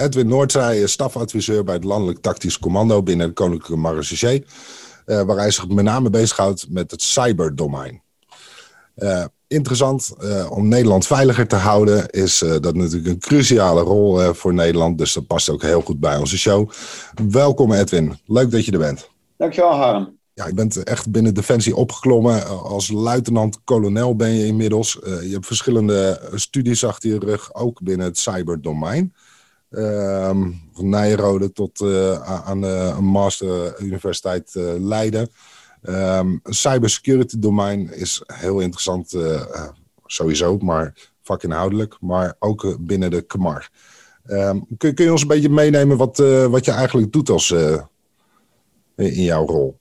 Edwin Noordzij is stafadviseur bij het Landelijk Tactisch Commando binnen de Koninklijke Marechaussee. Uh, waar hij zich met name bezighoudt met het cyberdomein. Uh, interessant, uh, om Nederland veiliger te houden is dat natuurlijk een cruciale rol voor Nederland. Dus dat past ook heel goed bij onze show. Welkom Edwin, leuk dat je er bent. Dankjewel Harm. Ja, je bent echt binnen Defensie opgeklommen. Als luitenant-kolonel ben je inmiddels. je hebt verschillende studies achter je rug, ook binnen het cyberdomein. Um, van Nijrode tot uh, aan een master universiteit uh, Leiden. Um, cybersecurity domein is heel interessant, sowieso, maar vakinhoudelijk, maar ook binnen de KMAR. Um, kun, kun, je ons een beetje meenemen wat, wat je eigenlijk doet als, in jouw rol?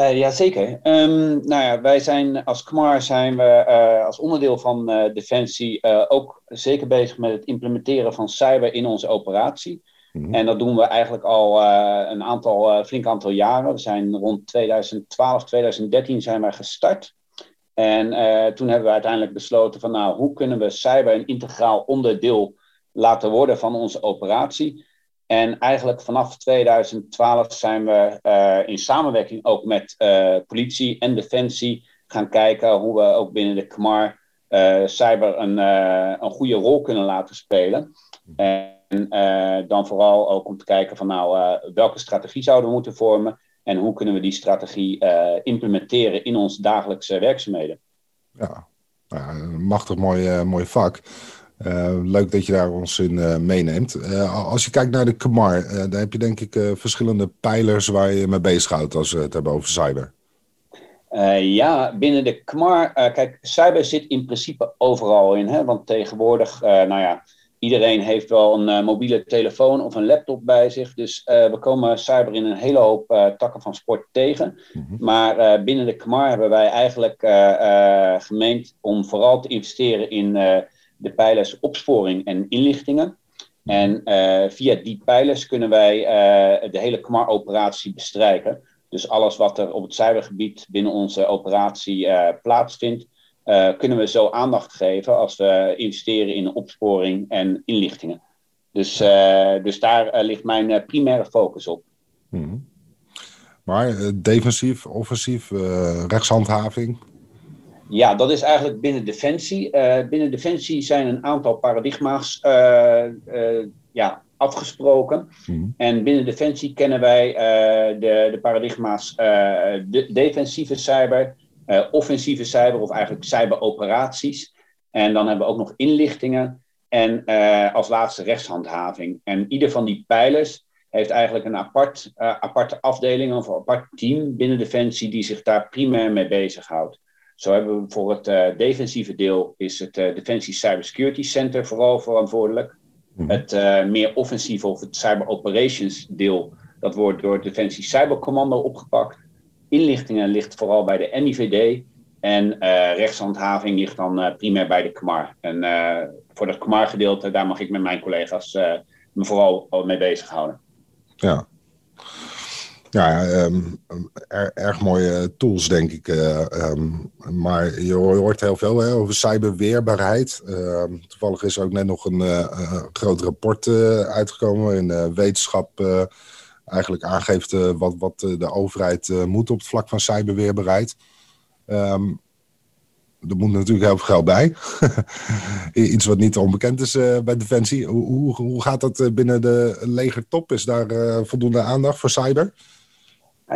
Uh, Jazeker. Um, nou ja, wij zijn als KMAR zijn we uh, als onderdeel van uh, Defensie ook zeker bezig met het implementeren van cyber in onze operatie. Mm-hmm. En dat doen we eigenlijk al een aantal, flink aantal jaren. We zijn rond 2012, 2013 zijn wij gestart. En toen hebben we uiteindelijk besloten van nou, hoe kunnen we cyber een integraal onderdeel laten worden van onze operatie. En eigenlijk vanaf 2012 zijn we uh, in samenwerking ook met uh, politie en defensie gaan kijken hoe we ook binnen de KMAR uh, cyber een, een goede rol kunnen laten spelen. En dan vooral ook om te kijken van nou, welke strategie zouden we moeten vormen en hoe kunnen we die strategie implementeren in ons dagelijkse werkzaamheden. Ja, machtig mooi, mooi vak. Uh, leuk dat je daar ons in uh, meeneemt. Uh, als je kijkt naar de KMAR, dan heb je denk ik verschillende pijlers waar je mee bezighoudt als we het hebben over cyber. ja, binnen de KMAR, kijk, cyber zit in principe overal in. Hè? Want tegenwoordig, nou ja, iedereen heeft wel een mobiele telefoon of een laptop bij zich. Dus we komen cyber in een hele hoop takken van sport tegen. Mm -hmm. Maar binnen de KMAR hebben wij eigenlijk gemeend om vooral te investeren in de pijlers opsporing en inlichtingen. En uh, via die pijlers kunnen wij uh, de hele KMAR-operatie bestrijken. Dus alles wat er op het cybergebied binnen onze operatie uh, plaatsvindt, kunnen we zo aandacht geven als we investeren in opsporing en inlichtingen. Dus, dus daar ligt mijn primaire focus op. Hmm. Maar defensief, offensief, rechtshandhaving, ja, dat is eigenlijk binnen Defensie. Uh, binnen Defensie zijn een aantal paradigma's uh, uh, ja, afgesproken. Mm. En binnen Defensie kennen wij de, de, paradigma's de defensieve cyber, offensieve cyber of eigenlijk cyberoperaties. En dan hebben we ook nog inlichtingen en als laatste rechtshandhaving. En ieder van die pijlers heeft eigenlijk een apart, aparte afdeling of een apart team binnen Defensie die zich daar primair mee bezighoudt. Zo hebben we voor het uh, defensieve deel is het uh, Defensie Cybersecurity Center vooral verantwoordelijk. Mhm. Het uh, meer offensieve of het Cyber Operations deel, dat wordt door het Defensie Cybercommando opgepakt. Inlichtingen ligt vooral bij de NIVD. En rechtshandhaving ligt dan primair bij de KMAR. En voor dat KMAR-gedeelte, daar mag ik met mijn collega's me vooral mee bezighouden. Ja, ja, um, erg mooie tools, denk ik. Uh, um, maar je hoort heel veel over cyberweerbaarheid. Uh, toevallig is er ook net nog een uh, groot rapport uh, uitgekomen... waarin wetenschap eigenlijk aangeeft wat, wat de overheid moet op het vlak van cyberweerbaarheid. Um, er moet natuurlijk heel veel geld bij. Iets wat niet onbekend is bij Defensie. Hoe, hoe, hoe gaat dat binnen de legertop? Is daar voldoende aandacht voor cyber?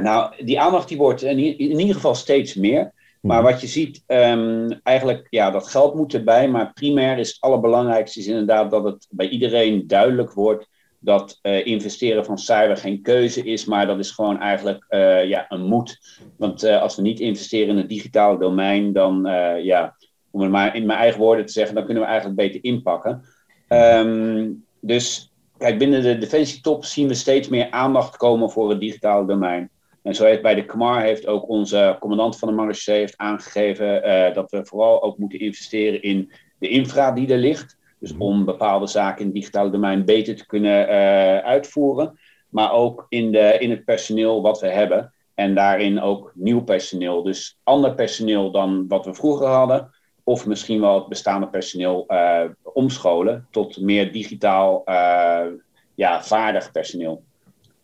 Nou, die aandacht die wordt in, in ieder geval steeds meer. Maar mhm. wat je ziet, um, eigenlijk, ja, dat geld moet erbij. Maar primair is het allerbelangrijkste is inderdaad dat het bij iedereen duidelijk wordt dat uh, investeren van cyber geen keuze is, maar dat is gewoon eigenlijk uh, ja, een moed. Want uh, als we niet investeren in het digitale domein, dan, ja, om het maar in mijn eigen woorden te zeggen, dan kunnen we eigenlijk beter inpakken. Um, dus kijk, binnen de defensietop zien we steeds meer aandacht komen voor het digitale domein. En zo heeft bij de KMAR heeft ook onze commandant van de Marche heeft aangegeven uh, dat we vooral ook moeten investeren in de infra die er ligt. Dus mhm. om bepaalde zaken in het digitale domein beter te kunnen uh, uitvoeren. Maar ook in, de, in het personeel wat we hebben. En daarin ook nieuw personeel. Dus ander personeel dan wat we vroeger hadden. Of misschien wel het bestaande personeel uh, omscholen tot meer digitaal ja, vaardig personeel.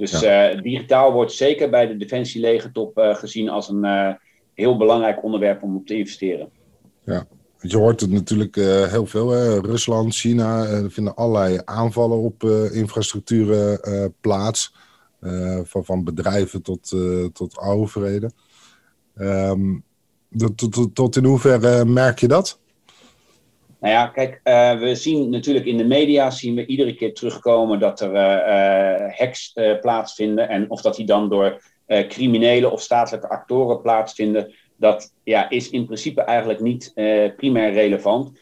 Dus eh, digitaal wordt zeker bij de Defensie-legertop uh, gezien als een uh, heel belangrijk onderwerp om op te investeren. Ja, je hoort het natuurlijk heel veel. Hè? Rusland, China vinden allerlei aanvallen op infrastructuren plaats. van, van bedrijven tot, tot overheden. Um, tot, tot, tot in hoeverre merk je dat? Nou ja, kijk, uh, we zien natuurlijk in de media zien we iedere keer terugkomen dat er uh, hacks plaatsvinden. En of dat die dan door criminelen of statelijke actoren plaatsvinden, dat ja, is in principe eigenlijk niet primair relevant.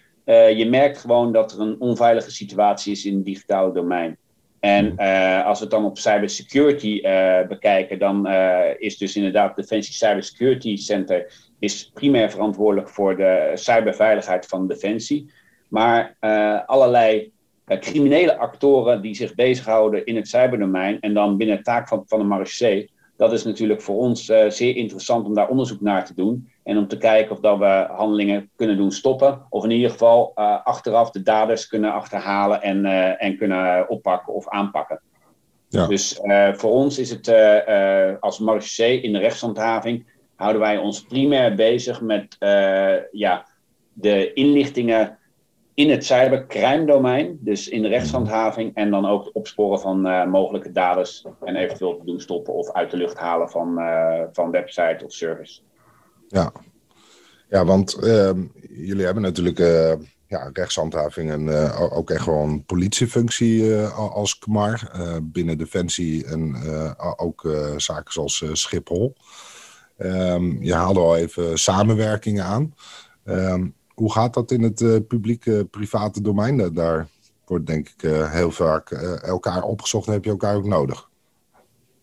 je merkt gewoon dat er een onveilige situatie is in het digitale domein. En uh, als we het dan op cybersecurity uh, bekijken, dan uh, is dus inderdaad Defensie Cybersecurity Center is primair verantwoordelijk voor de cyberveiligheid van Defensie. Maar allerlei criminele actoren die zich bezighouden in het cyberdomein en dan binnen de taak van, van de marechaussee, dat is natuurlijk voor ons zeer interessant om daar onderzoek naar te doen. En om te kijken of dat we handelingen kunnen doen stoppen. Of in ieder geval uh, achteraf de daders kunnen achterhalen en, uh, en kunnen oppakken of aanpakken. Ja. Dus uh, voor ons is het als marechaussee in de rechtshandhaving houden wij ons primair bezig met ja, de inlichtingen in het cybercrime domein, dus in de rechtshandhaving, en dan ook het opsporen van mogelijke daders en eventueel te doen stoppen of uit de lucht halen van, van website of service. Ja, ja want ehm, jullie hebben natuurlijk uh, ja, rechtshandhaving en uh, ook echt gewoon politiefunctie uh, als KMAR binnen Defensie en ook zaken zoals Schiphol. Um, je haalde al even samenwerkingen aan. Um, hoe gaat dat in het publieke private domein? Daar wordt denk ik heel vaak elkaar opgezocht en heb je elkaar ook nodig.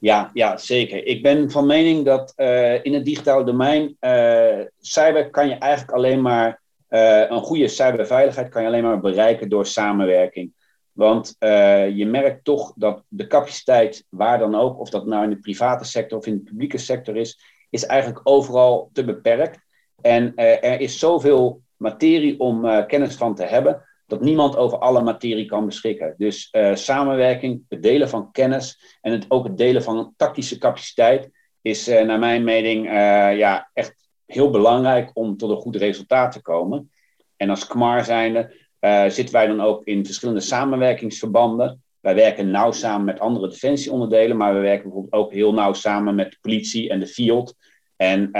Ja, ja, zeker. Ik ben van mening dat uh, in het digitale domein, uh, cyber kan je eigenlijk alleen maar, uh, een goede cyberveiligheid kan je alleen maar bereiken door samenwerking. Want je merkt toch dat de capaciteit, waar dan ook, of dat nou in de private sector of in de publieke sector is, is eigenlijk overal te beperkt. En er is zoveel materie om kennis van te hebben, dat niemand over alle materie kan beschikken. Dus uh, samenwerking, het delen van kennis en het, ook het delen van tactische capaciteit is uh, naar mijn mening uh, ja, echt heel belangrijk om tot een goed resultaat te komen. En als KMAR zijnde zitten wij dan ook in verschillende samenwerkingsverbanden. Wij werken nauw samen met andere defensieonderdelen, maar we werken bijvoorbeeld ook heel nauw samen met de politie en de field. En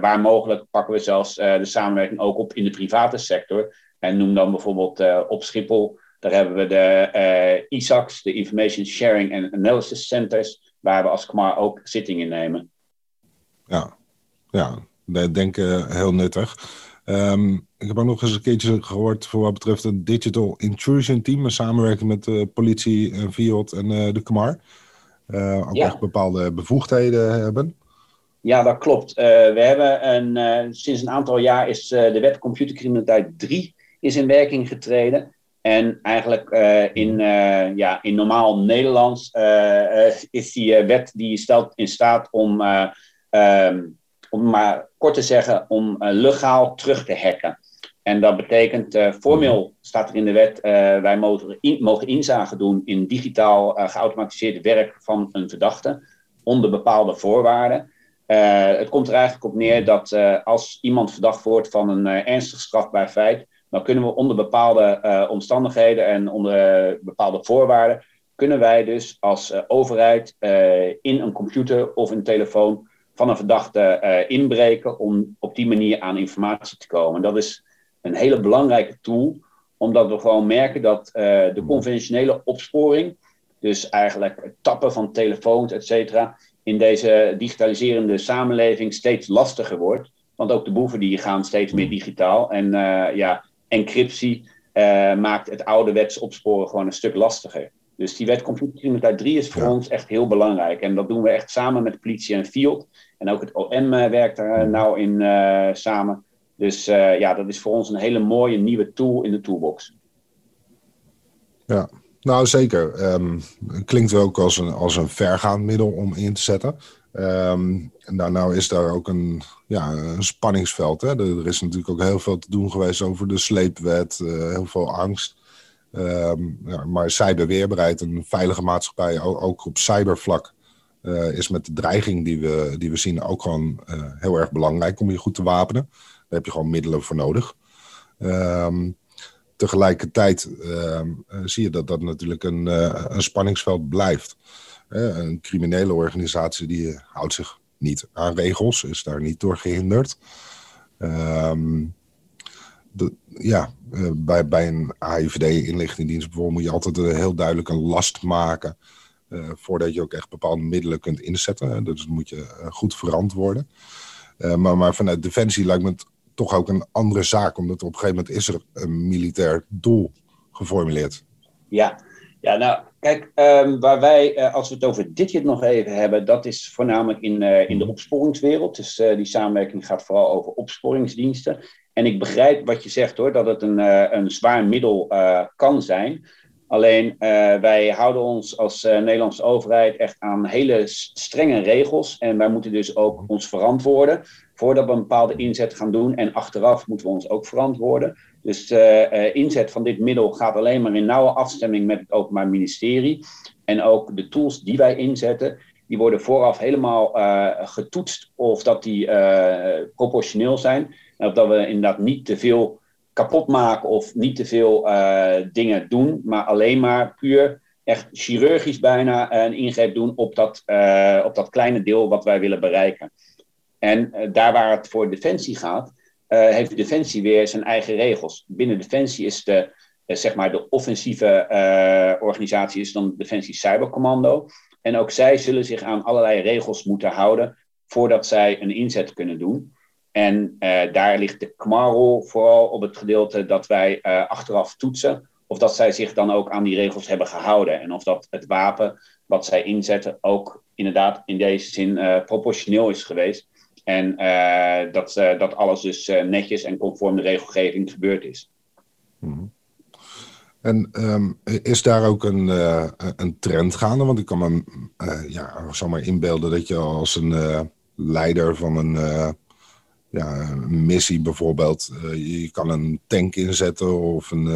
waar mogelijk pakken we zelfs de samenwerking ook op in de private sector. En noem dan bijvoorbeeld uh, op Schiphol, daar hebben we de uh, ISACs, de Information Sharing and Analysis Centers, waar we als KMAR ook zittingen nemen. Ja, ja denk uh, heel nuttig. Um, ik heb ook nog eens een keertje gehoord voor wat betreft een Digital Intrusion Team, een samenwerking met de politie, en Fiat en de KMAR. ook ja. echt bepaalde bevoegdheden hebben. Ja, dat klopt. we hebben een, sinds een aantal jaar is de wet computercriminaliteit 3 is in werking getreden. En eigenlijk uh, in, uh, ja, in normaal Nederlands uh, is die wet die stelt in staat om, um, om maar kort te zeggen, om legaal terug te hacken. En dat betekent, formeel staat er in de wet, wij mogen, in, mogen inzage doen in digitaal geautomatiseerd werk van een verdachte, onder bepaalde voorwaarden. het komt er eigenlijk op neer dat als iemand verdacht wordt van een ernstig strafbaar feit, dan kunnen we onder bepaalde uh, omstandigheden en onder uh, bepaalde voorwaarden, kunnen wij dus als uh, overheid in een computer of een telefoon van een verdachte inbreken om op die manier aan informatie te komen. Dat is een hele belangrijke tool, omdat we gewoon merken dat de conventionele opsporing, dus eigenlijk het tappen van telefoons, et cetera, in deze digitaliserende samenleving steeds lastiger wordt. Want ook de boeven die gaan steeds meer digitaal. En ja, encryptie uh, maakt het ouderwets opsporen gewoon een stuk lastiger. Dus die wet computercriminaliteit 3 is voor ons echt heel belangrijk. En dat doen we echt samen met politie en Field. En ook het OM werkt daar nou in samen. Dus ja, dat is voor ons een hele mooie nieuwe tool in de toolbox. Ja, nou zeker. Um, klinkt ook als een, als een vergaand middel om in te zetten. Um, en nou is daar ook een, ja, een spanningsveld. Hè? Er, is natuurlijk ook heel veel te doen geweest over de sleepwet, uh, heel veel angst. Um, ja, maar cyberweerbaarheid, een veilige maatschappij, ook, ook op cybervlak, uh, is met de dreiging die we, die we zien ook gewoon uh, heel erg belangrijk om je goed te wapenen. Daar heb je gewoon middelen voor nodig. Um, tegelijkertijd zie je dat dat natuurlijk een, een spanningsveld blijft. Een criminele organisatie die houdt zich niet aan regels, is daar niet door gehinderd. Um, de, ja, uh, bij, bij een AIVD-inlichtingendienst bijvoorbeeld moet je altijd heel duidelijk een last maken. Voordat je ook echt bepaalde middelen kunt inzetten. Dus dat moet je goed verantwoorden. maar, maar vanuit Defensie lijkt me het toch ook een andere zaak, omdat op een gegeven moment is er een militair doel geformuleerd. Ja, ja nou, Kijk, um, waar wij, uh, als we het over dit nog even hebben, dat is voornamelijk in, uh, in de opsporingswereld. Dus uh, die samenwerking gaat vooral over opsporingsdiensten. En ik begrijp wat je zegt hoor, dat het een, een zwaar middel kan zijn. Alleen wij houden ons als Nederlandse overheid echt aan hele strenge regels. En wij moeten dus ook ons verantwoorden voordat we een bepaalde inzet gaan doen. En achteraf moeten we ons ook verantwoorden. Dus uh, inzet van dit middel gaat alleen maar in nauwe afstemming met het Openbaar Ministerie. En ook de tools die wij inzetten, die worden vooraf helemaal uh, getoetst of dat die proportioneel zijn. En of dat we inderdaad niet te veel kapot maken of niet te veel dingen doen, maar alleen maar puur echt chirurgisch bijna een ingreep doen op dat, op dat kleine deel wat wij willen bereiken. En daar waar het voor defensie gaat, heeft Defensie weer zijn eigen regels. Binnen Defensie is de, uh, zeg maar de offensieve uh, organisatie is dan Defensie Cybercommando. En ook zij zullen zich aan allerlei regels moeten houden voordat zij een inzet kunnen doen. En daar ligt de kmarrel vooral op het gedeelte dat wij achteraf toetsen of dat zij zich dan ook aan die regels hebben gehouden. En of dat het wapen wat zij inzetten ook inderdaad in deze zin proportioneel is geweest. En uh, dat, uh, dat alles dus uh, netjes en conform de regelgeving gebeurd is. Hmm. En um, is daar ook een, een trend gaande? Want ik kan me ja, zomaar inbeelden dat je als een leider van een, ja, missie bijvoorbeeld, je kan een tank inzetten of een,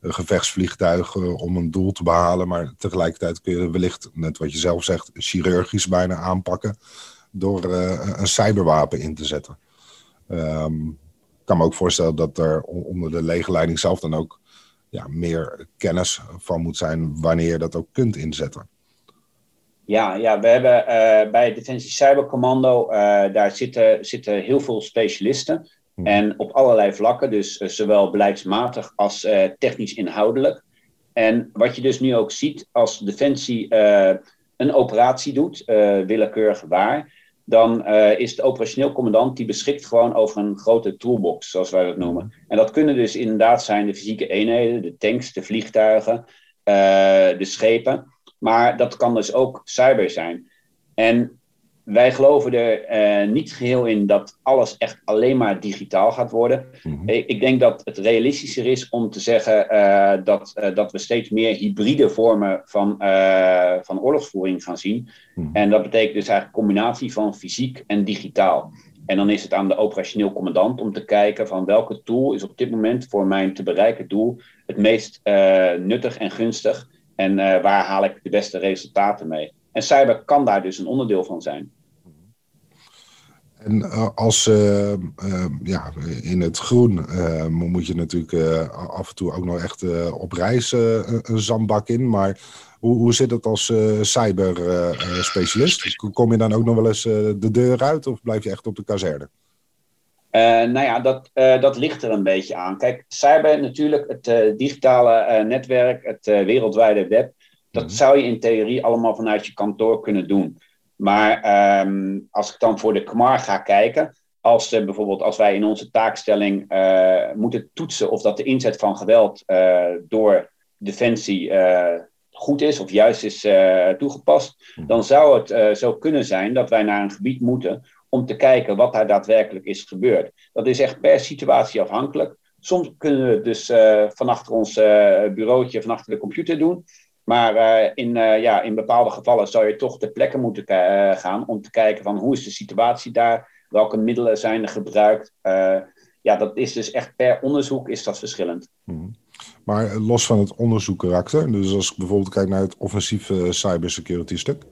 een gevechtsvliegtuig om een doel te behalen. Maar tegelijkertijd kun je wellicht, net wat je zelf zegt, chirurgisch bijna aanpakken door uh, een cyberwapen in te zetten. Um, ik kan me ook voorstellen dat er onder de legerleiding zelf dan ook ja, meer kennis van moet zijn wanneer je dat ook kunt inzetten. Ja, ja we hebben uh, bij Defensie Cybercommando, uh, daar zitten, zitten heel veel specialisten. Hmm. En op allerlei vlakken, dus zowel beleidsmatig als technisch inhoudelijk. En wat je dus nu ook ziet als Defensie een operatie doet, willekeurig waar, dan uh, is de operationeel commandant die beschikt gewoon over een grote toolbox, zoals wij dat noemen. En dat kunnen dus inderdaad zijn de fysieke eenheden, de tanks, de vliegtuigen, uh, de schepen. Maar dat kan dus ook cyber zijn. En wij geloven er uh, niet geheel in dat alles echt alleen maar digitaal gaat worden. Mhm. ik, ik, denk dat het realistischer is om te zeggen uh, dat, uh, dat we steeds meer hybride vormen van, van oorlogsvoering gaan zien. Mhm. En dat betekent dus eigenlijk een combinatie van fysiek en digitaal. En dan is het aan de operationeel commandant om te kijken van welke tool is op dit moment voor mijn te bereiken doel het meest nuttig en gunstig. En waar haal ik de beste resultaten mee. En cyber kan daar dus een onderdeel van zijn. En uh, als uh, uh, ja, in het groen moet je natuurlijk af en toe ook nog echt op reis een zandbak in. Maar hoe, hoe zit het als cyberspecialist? Kom je dan ook nog wel eens de deur uit of blijf je echt op de kazerne? nou ja, dat, dat ligt er een beetje aan. Kijk, cyber natuurlijk, het digitale netwerk, het wereldwijde web dat mhm. zou je in theorie allemaal vanuit je kantoor kunnen doen. Maar ehm, als ik dan voor de KMAR ga kijken, als, uh, bijvoorbeeld als wij in onze taakstelling uh, moeten toetsen of dat de inzet van geweld uh, door Defensie goed is of juist is toegepast, hm. dan zou het zo kunnen zijn dat wij naar een gebied moeten om te kijken wat daar daadwerkelijk is gebeurd. Dat is echt per situatie afhankelijk. Soms kunnen we het dus van achter ons bureautje, van achter de computer doen. Maar uh, in, ja, in bepaalde gevallen zou je toch ter plekke moeten gaan om te kijken van hoe is de situatie daar, welke middelen zijn er gebruikt. ja, dat is dus echt per onderzoek is dat verschillend. Hmm. Maar los van het onderzoekkarakter, dus als ik bijvoorbeeld kijk naar het offensieve cybersecurity stuk,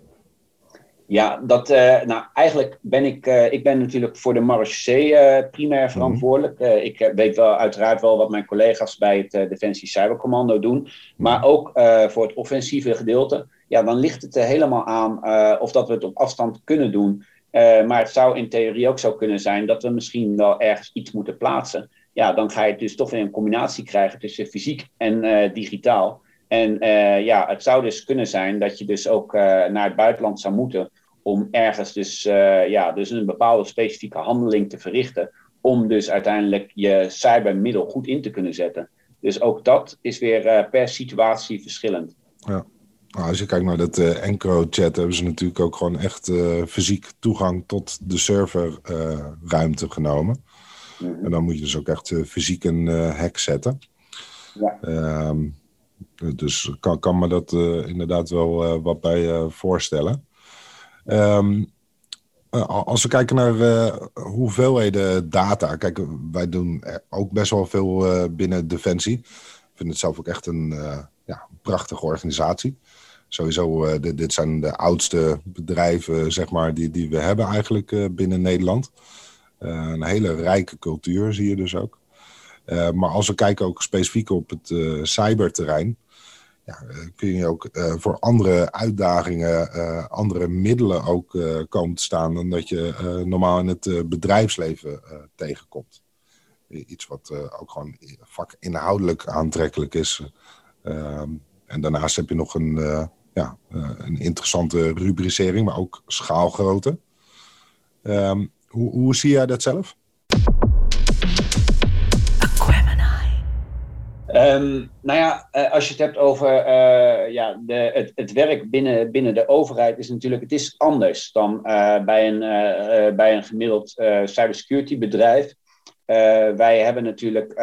ja, dat, uh, nou, eigenlijk ben ik, uh, ik ben natuurlijk voor de marechaussee uh, primair mhm. verantwoordelijk. ik weet wel uiteraard wel wat mijn collega's bij het Defensie Cybercommando doen. Mhm. Maar ook voor het offensieve gedeelte. Ja, dan ligt het er helemaal aan of dat we het op afstand kunnen doen. maar het zou in theorie ook zo kunnen zijn dat we misschien wel ergens iets moeten plaatsen. Ja, dan ga je dus toch weer een combinatie krijgen tussen fysiek en digitaal. En ja, het zou dus kunnen zijn dat je dus ook naar het buitenland zou moeten om ergens dus, uh, ja, dus een bepaalde specifieke handeling te verrichten. Om dus uiteindelijk je cybermiddel goed in te kunnen zetten. Dus ook dat is weer uh, per situatie verschillend. Ja. Nou, als je kijkt naar dat uh, EncroChat, hebben ze natuurlijk ook gewoon echt fysiek toegang tot de serverruimte genomen. Mhm. En dan moet je dus ook echt fysiek een hack zetten. Ja. Ehm, dus kan, kan me dat inderdaad wel wat bij voorstellen. Um, als we kijken naar uh, hoeveelheden data. Kijk, wij doen ook best wel veel uh, binnen Defensie. Ik vind het zelf ook echt een ja, prachtige organisatie. Sowieso, dit, dit, zijn de oudste bedrijven zeg maar, die, die we hebben eigenlijk binnen Nederland. een hele rijke cultuur zie je dus ook. maar als we kijken ook specifiek op het cyberterrein ja, eh, kun je ook uh, voor andere uitdagingen, uh, andere middelen ook uh, komen te staan dan dat je normaal in het bedrijfsleven tegenkomt. Iets wat ook gewoon vakinhoudelijk aantrekkelijk is. Ehm, en daarnaast heb je nog een, ja, een interessante rubricering, maar ook schaalgrootte. Um, hoe, hoe zie jij dat zelf? Um, nou ja, uh, als je het hebt over uh, ja, de, het, werk binnen, binnen de overheid, is natuurlijk, het is anders dan uh, bij, een, bij een gemiddeld cybersecurity bedrijf. wij hebben natuurlijk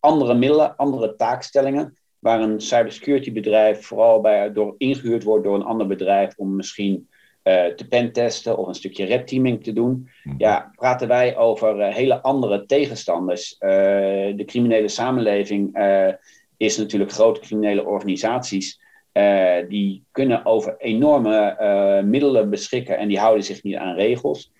andere middelen, andere taakstellingen, waar een cybersecurity bedrijf vooral bij, door ingehuurd wordt door een ander bedrijf om misschien te pentesten of een stukje red teaming te doen. Mhm. Ja, praten wij over uh, hele andere tegenstanders. Uh, de criminele samenleving is natuurlijk grote criminele organisaties. die kunnen over enorme middelen beschikken en die houden zich niet aan regels.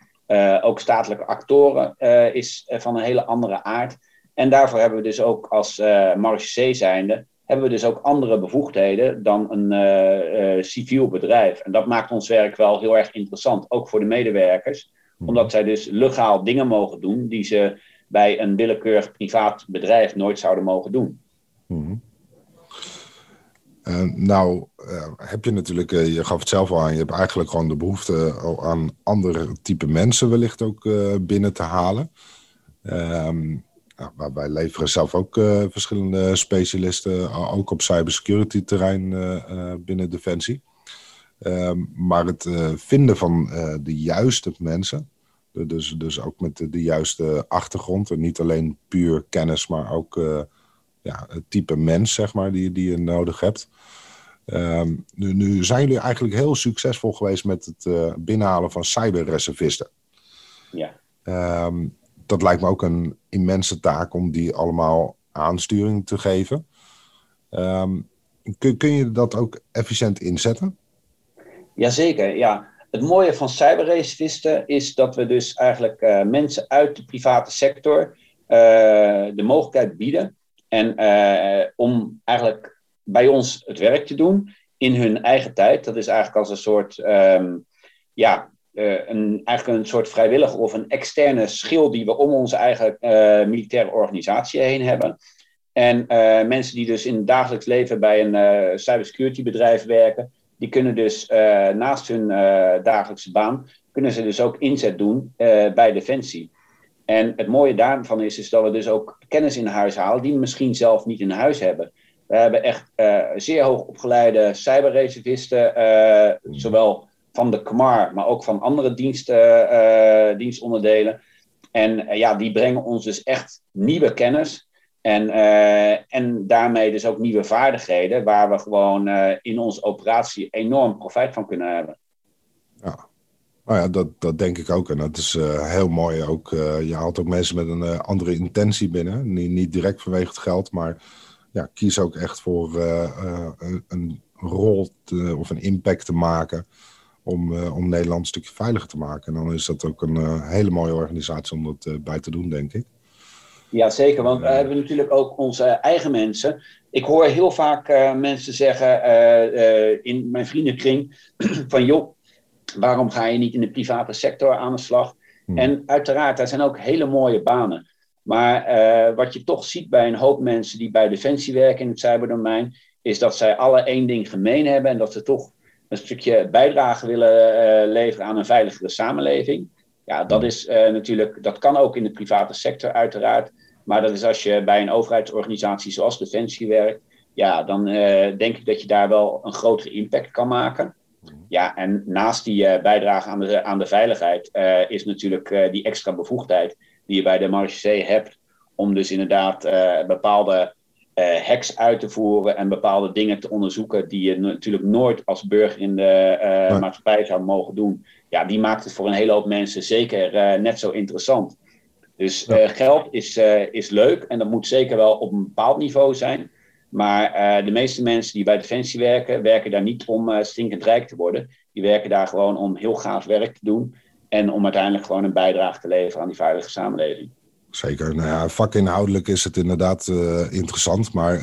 ook statelijke actoren is van een hele andere aard. En daarvoor hebben we dus ook als uh, C zijnde hebben we dus ook andere bevoegdheden dan een uh, uh, civiel bedrijf. En dat maakt ons werk wel heel erg interessant, ook voor de medewerkers, mhm. omdat zij dus legaal dingen mogen doen die ze bij een willekeurig privaat bedrijf nooit zouden mogen doen. Mm nou, heb je natuurlijk, je gaf het zelf al aan, je hebt eigenlijk gewoon de behoefte aan andere type mensen wellicht ook binnen te halen. Um, wij leveren zelf ook uh, verschillende specialisten, ook op cybersecurity terrein uh, binnen Defensie. Ehm, maar het vinden van de juiste mensen, dus, dus ook met de, de, juiste achtergrond en niet alleen puur kennis, maar ook ja, het type mens zeg maar, die, die je nodig hebt. Um, nu, nu, zijn jullie eigenlijk heel succesvol geweest met het binnenhalen van cyberreservisten. Ja. Um, dat lijkt me ook een immense taak om die allemaal aansturing te geven. Um, kun, kun je dat ook efficiënt inzetten? Jazeker, ja. Het mooie van cyberreservisten is dat we dus eigenlijk uh, mensen uit de private sector uh, de mogelijkheid bieden en uh, om eigenlijk bij ons het werk te doen in hun eigen tijd. Dat is eigenlijk als een soort um, ja, een, eigenlijk een soort vrijwillige of een externe schil die we om onze eigen uh, militaire organisatie heen hebben. En uh, mensen die dus in het dagelijks leven bij een cybersecurity bedrijf werken, die kunnen dus naast hun dagelijkse baan, kunnen ze dus ook inzet doen bij Defensie. En het mooie daarvan is, is dat we dus ook kennis in huis halen die we misschien zelf niet in huis hebben. We hebben echt zeer hoog opgeleide cyberreservisten, zowel van de KMAR, maar ook van andere diensten, dienstonderdelen. En ja, die brengen ons dus echt nieuwe kennis. En, en daarmee dus ook nieuwe vaardigheden, waar we gewoon in onze operatie enorm profijt van kunnen hebben. Ja, nou ja, dat, dat denk ik ook. En dat is heel mooi ook. Je haalt ook mensen met een andere intentie binnen. Niet, niet direct vanwege het geld, maar ja, kies ook echt voor een, een, rol te, of een impact te maken. Om, om Nederland een stukje veiliger te maken. En dan is dat ook een hele mooie organisatie om dat bij te doen, denk ik. Ja, zeker. Want we hebben natuurlijk ook onze eigen mensen. Ik hoor heel vaak mensen zeggen in mijn vriendenkring: van joh, Waarom ga je niet in de private sector aan de slag? Hmm. En uiteraard, daar zijn ook hele mooie banen. Maar wat je toch ziet bij een hoop mensen die bij Defensie werken in het cyberdomein, is dat zij alle één ding gemeen hebben en dat ze toch een stukje bijdrage willen uh, leveren aan een veiligere samenleving. Ja, dat is uh, natuurlijk, dat kan ook in de private sector uiteraard. Maar dat is als je bij een overheidsorganisatie zoals Defensie werkt, ja, dan denk ik dat je daar wel een grotere impact kan maken. Ja, en naast die uh, bijdrage aan de, aan de veiligheid uh, is natuurlijk die extra bevoegdheid die je bij de Marche hebt. Om dus inderdaad bepaalde hacks uit te voeren en bepaalde dingen te onderzoeken die je natuurlijk nooit als burger in de nee. maatschappij zou mogen doen. Ja, die maakt het voor een hele hoop mensen zeker net zo interessant. Dus ja. geld is, is leuk en dat moet zeker wel op een bepaald niveau zijn. Maar uh, de meeste mensen die bij Defensie werken, werken daar niet om uh, stinkend rijk te worden. Die werken daar gewoon om heel gaaf werk te doen. En om uiteindelijk gewoon een bijdrage te leveren aan die veilige samenleving. Zeker. Nou ja, vakinhoudelijk is het inderdaad uh, interessant. Maar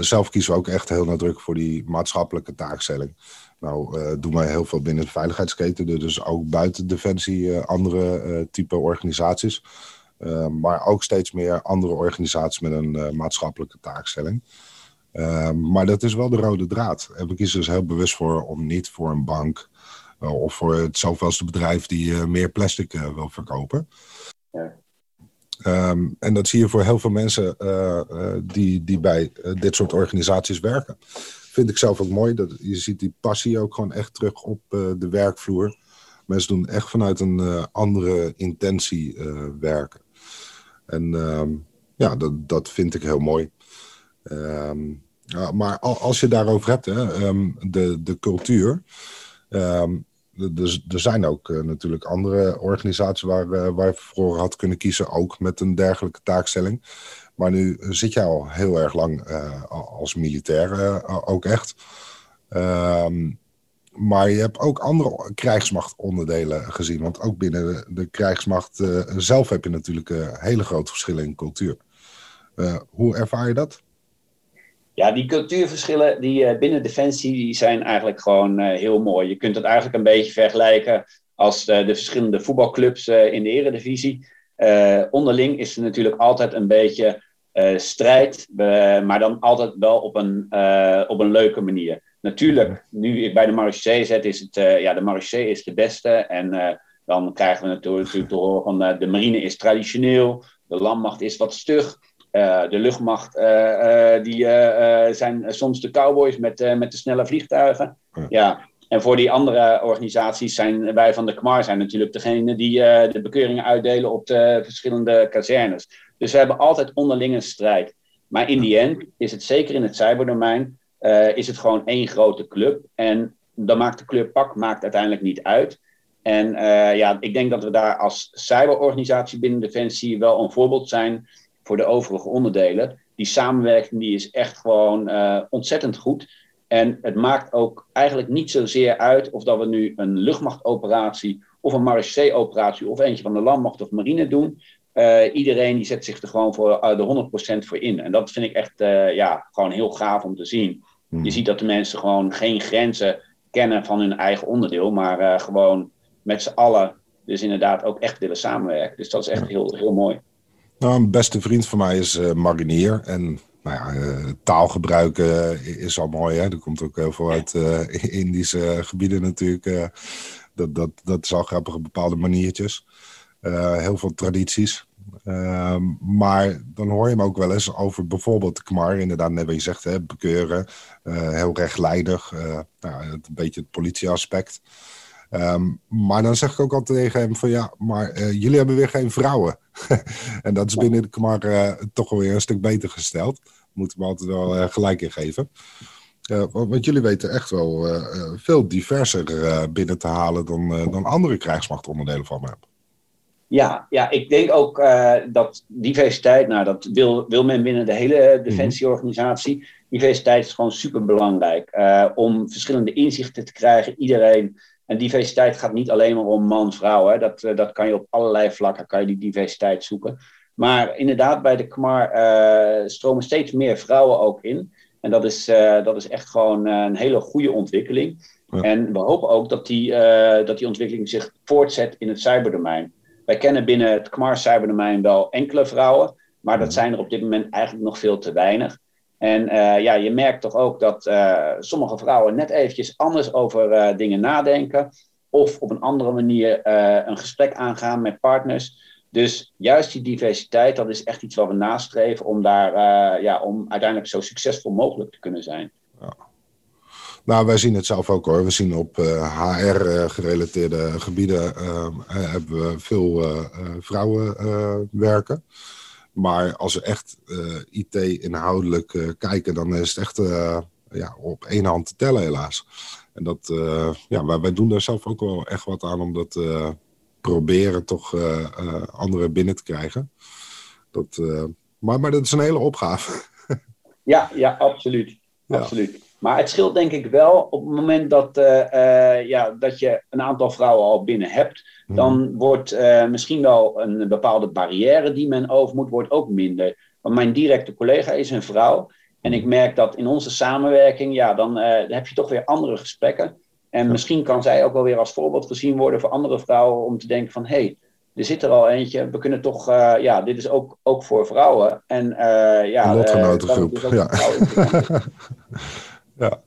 zelf kiezen we ook echt heel nadrukkelijk voor die maatschappelijke taakstelling. Nou, doen wij heel veel binnen de veiligheidsketen. Dus ook buiten Defensie andere type organisaties. maar ook steeds meer andere organisaties met een maatschappelijke taakstelling. Maar dat is wel de rode draad. En we kiezen dus heel bewust voor om niet voor een bank of voor het zoveelste bedrijf die meer plastic wil verkopen. Ja. Um, en dat zie je voor heel veel mensen die, die bij dit soort organisaties werken. Vind ik zelf ook mooi. Dat, je ziet die passie ook gewoon echt terug op de werkvloer. Mensen doen echt vanuit een andere intentie werken. En um, ja, dat, dat vind ik heel mooi. Um, ja, maar als je daarover hebt, hè, de, de cultuur. Er, zijn ook uh, natuurlijk andere organisaties waar, uh, waar je voor had kunnen kiezen, ook met een dergelijke taakstelling. Maar nu zit jij al heel erg lang uh, als militair, ook echt. maar je hebt ook andere krijgsmachtonderdelen gezien. Want ook binnen de, de krijgsmacht zelf heb je natuurlijk hele grote verschillen in cultuur. hoe ervaar je dat? Ja, die cultuurverschillen die, uh, binnen Defensie die zijn eigenlijk gewoon uh, heel mooi. Je kunt het eigenlijk een beetje vergelijken als de, de verschillende voetbalclubs in de eredivisie. onderling is er natuurlijk altijd een beetje strijd, maar dan altijd wel op een, op een leuke manier. Natuurlijk, nu ik bij de Marché zet, is het, ja, de Marché is de beste. En dan krijgen we natuurlijk te horen van de marine is traditioneel, de landmacht is wat stug. Uh, de luchtmacht, uh, uh, die zijn soms de cowboys met, met de snelle vliegtuigen. Ja. ja. En voor die andere organisaties zijn wij van de KMAR zijn natuurlijk degene die de bekeuringen uitdelen op de verschillende kazernes. Dus we hebben altijd onderling een strijd. Maar in die end is het zeker in het cyberdomein, is het gewoon één grote club. En dan maakt de kleur pak maakt uiteindelijk niet uit. En ja, ik denk dat we daar als cyberorganisatie binnen Defensie wel een voorbeeld zijn voor de overige onderdelen. Die samenwerking die is echt gewoon uh, ontzettend goed. En het maakt ook eigenlijk niet zozeer uit of dat we nu een luchtmachtoperatie of een marechaussee-operatie of eentje van de landmacht of marine doen. Uh, iedereen die zet zich er gewoon voor uh, de 100% voor in. En dat vind ik echt ja, gewoon heel gaaf om te zien. Hmm. Je ziet dat de mensen gewoon geen grenzen kennen van hun eigen onderdeel, maar gewoon met z'n allen dus inderdaad ook echt willen samenwerken. Dus dat is echt heel, heel mooi. Nou, een beste vriend van mij is uh, marinier. En nou ja, uh, taalgebruik is al mooi. Hè? Komt ook heel veel uit Indische gebieden natuurlijk. dat, dat, dat is al grappige bepaalde maniertjes. heel veel tradities. Maar dan hoor je hem ook wel eens over bijvoorbeeld KMAR, inderdaad, net wat je zegt, hè, bekeuren, heel rechtlijnig, uh, nou, een beetje het politieaspect. Um, maar dan zeg ik ook altijd tegen hem van ja, maar uh, jullie hebben weer geen vrouwen. en dat is binnen de KMAR toch wel weer een stuk beter gesteld. Moeten we altijd wel gelijk in geven. want jullie weten echt wel veel diverser binnen te halen dan, dan andere krijgsmachtonderdelen van me hebben. Ja, ja, ik denk ook uh, dat diversiteit, nou dat wil, wil men binnen de hele mhm. defensieorganisatie. Diversiteit is gewoon super belangrijk uh, om verschillende inzichten te krijgen. Iedereen. En diversiteit gaat niet alleen maar om man-vrouw. Dat, uh, dat kan je op allerlei vlakken, kan je die diversiteit zoeken. Maar inderdaad, bij de KMAR stromen steeds meer vrouwen ook in. En dat is, dat is echt gewoon een hele goede ontwikkeling. Ja. En we hopen ook dat die, dat die ontwikkeling zich voortzet in het cyberdomein. Wij kennen binnen het KMAR cyberdomein wel enkele vrouwen, maar dat zijn er op dit moment eigenlijk nog veel te weinig. En uh, ja, je merkt toch ook dat uh, sommige vrouwen net eventjes anders over uh, dingen nadenken. Of op een andere manier een gesprek aangaan met partners. Dus juist die diversiteit, dat is echt iets wat we nastreven om daar ja, om uiteindelijk zo succesvol mogelijk te kunnen zijn. Ja. Nou, wij zien het zelf ook hoor. We zien op HR-gerelateerde eh, gebieden hebben we veel vrouwen werken. Maar als we echt IT inhoudelijk kijken, dan is het echt ja, op één hand te tellen helaas. En dat, ja, wij, wij, doen daar zelf ook wel echt wat aan om dat proberen toch anderen binnen te krijgen. Dat, maar, maar dat is een hele opgave. ja, ja, absoluut. Ja. absoluut. Maar het scheelt denk ik wel op het moment dat, uh, uh, ja, dat je een aantal vrouwen al binnen hebt. Mhm. Dan wordt uh, misschien wel een bepaalde barrière die men over moet, wordt ook minder. Want mijn directe collega is een vrouw. En ik merk dat in onze samenwerking, ja, dan, heb je toch weer andere gesprekken. En misschien kan zij ook wel weer als voorbeeld gezien worden voor andere vrouwen om te denken van hé, hey, er zit er al eentje. We kunnen toch, uh, ja, dit is ook, ook voor vrouwen. En uh, ja, een lotgenotengroep. Uh, ja. Ja.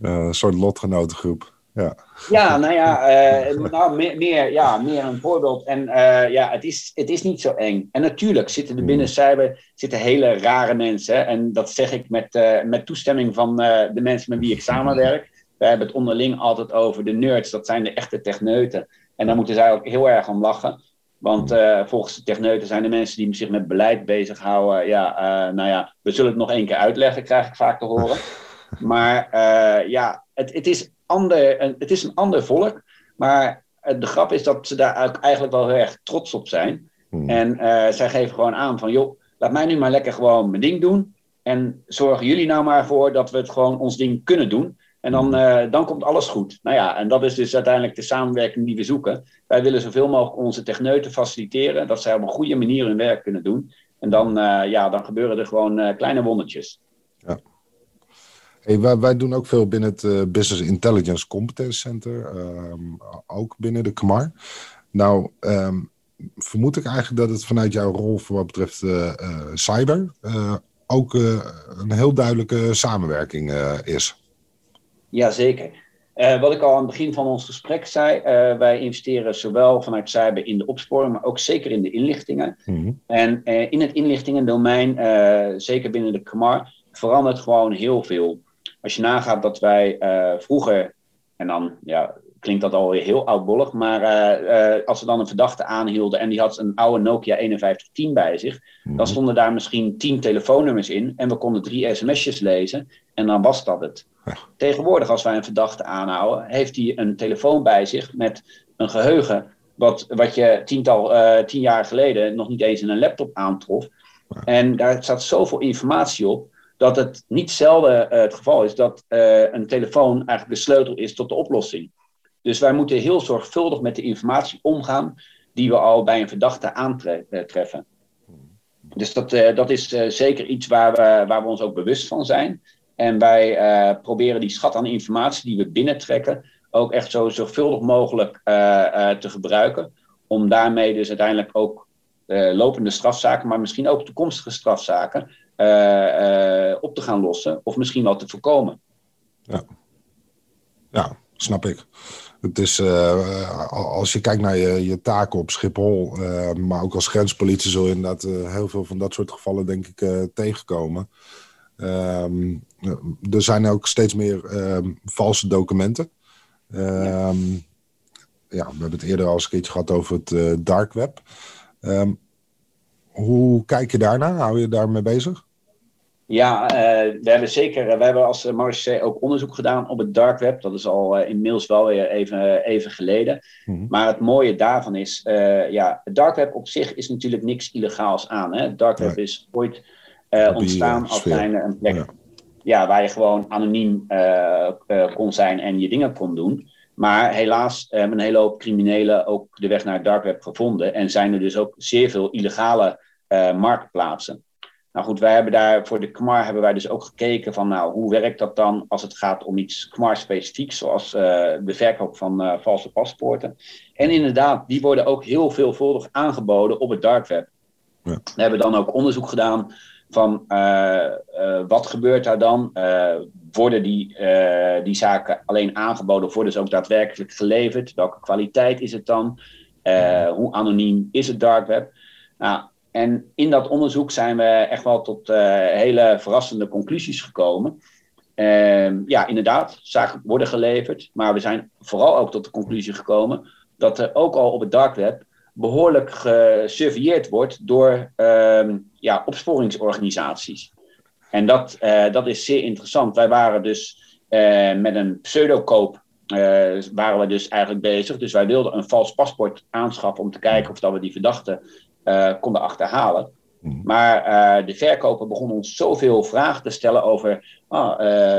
Een soort lotgenotengroep. Ja, ja nou ja, uh, nou, meer, meer, ja, meer een voorbeeld. En uh, ja, het is, het is niet zo eng. En natuurlijk zitten er binnen hmm. cyber zitten hele rare mensen. En dat zeg ik met, met toestemming van de mensen met wie ik samenwerk. We hebben het onderling altijd over de nerds. Dat zijn de echte techneuten. En daar moeten zij ook heel erg om lachen. Want uh, volgens de techneuten zijn de mensen die zich met beleid bezighouden. Ja, nou ja, we zullen het nog één keer uitleggen, krijg ik vaak te horen. Maar uh, ja, het, het, is ander, het is een ander volk. Maar de grap is dat ze daar eigenlijk wel heel erg trots op zijn. Hmm. En zij geven gewoon aan van, joh, laat mij nu maar lekker gewoon mijn ding doen. En zorgen jullie nou maar voor dat we het gewoon ons ding kunnen doen. En dan, uh, dan komt alles goed. Nou ja, en dat is dus uiteindelijk de samenwerking die we zoeken. Wij willen zoveel mogelijk onze techneuten faciliteren, dat zij op een goede manier hun werk kunnen doen. En dan, uh, ja, dan gebeuren er gewoon uh, kleine wondertjes. Ja. Hey, wij, wij, doen ook veel binnen het Business Intelligence Competence Center, um, ook binnen de KMAR. Nou, um, vermoed ik eigenlijk dat het vanuit jouw rol voor wat betreft cyber ook een heel duidelijke samenwerking is. Jazeker. Wat ik al aan het begin van ons gesprek zei, wij investeren zowel vanuit cyber in de opsporing, maar ook zeker in de inlichtingen. Mm-hmm. En in het inlichtingendomein, zeker binnen de KMAR, verandert gewoon heel veel. Als je nagaat dat wij vroeger, en dan ja, klinkt dat alweer heel oudbollig, maar als we dan een verdachte aanhielden en die had een oude Nokia 5110 bij zich, mm-hmm. dan stonden daar misschien tien telefoonnummers in en we konden drie sms'jes lezen en dan was dat het. Tegenwoordig, als wij een verdachte aanhouden, heeft hij een telefoon bij zich met een geheugen. Wat, wat je tiental, uh, tien jaar geleden nog niet eens in een laptop aantrof. En daar staat zoveel informatie op dat het niet zelden uh, het geval is dat uh, een telefoon eigenlijk de sleutel is tot de oplossing. Dus wij moeten heel zorgvuldig met de informatie omgaan die we al bij een verdachte aantreffen. Dus dat, dat is zeker iets waar we, waar we ons ook bewust van zijn. En wij proberen die schat aan informatie die we binnentrekken ook echt zo zorgvuldig mogelijk te gebruiken. Om daarmee dus uiteindelijk ook lopende strafzaken, maar misschien ook toekomstige strafzaken op te gaan lossen. Of misschien wel te voorkomen. Ja, ja snap ik. Het is, als je kijkt naar je, je taken op Schiphol, maar ook als grenspolitie, zul je inderdaad heel veel van dat soort gevallen, denk ik, tegenkomen. Ehm, er zijn ook steeds meer ehm, valse documenten. Ehm, ja, we hebben het eerder al eens een keertje gehad over het dark web. hoe kijk je daarnaar? Hou je daarmee bezig? Ja, uh, we hebben zeker, we hebben als Marche ook onderzoek gedaan op het dark web. Dat is al inmiddels wel weer even, even geleden. Mhm. Maar het mooie daarvan is, ja, het dark web op zich is natuurlijk niks illegaals aan. Hè? Het dark web is ooit ontstaan als kleine een plek ja. waar je gewoon anoniem uh, kon zijn en je dingen kon doen. Maar helaas hebben een hele hoop criminelen ook de weg naar het dark web gevonden. En zijn er dus ook zeer veel illegale marktplaatsen. Nou goed, wij hebben daar voor de KMAR hebben wij dus ook gekeken van nou, hoe werkt dat dan als het gaat om iets KMAR-specifieks, zoals uh, de verkoop van uh, valse paspoorten. En inderdaad, die worden ook heel veelvuldig aangeboden op het dark web. Ja. We hebben dan ook onderzoek gedaan van uh, wat gebeurt daar dan? Worden die, die zaken alleen aangeboden of worden ze ook daadwerkelijk geleverd? Welke kwaliteit is het dan? hoe anoniem is het dark web? Nou, en in dat onderzoek zijn we echt wel tot hele verrassende conclusies gekomen. Ehm, ja, inderdaad, zaken worden geleverd, maar we zijn vooral ook tot de conclusie gekomen dat er ook al op het dark web behoorlijk gesurveilleerd wordt door ehm, ja, opsporingsorganisaties. En dat, uh, dat is zeer interessant. Wij waren dus uh, met een pseudokoop waren we dus eigenlijk bezig. Dus wij wilden een vals paspoort aanschaffen om te kijken of dat we die verdachte konden achterhalen. Hmm. Maar de verkoper begon ons zoveel vragen te stellen over ah,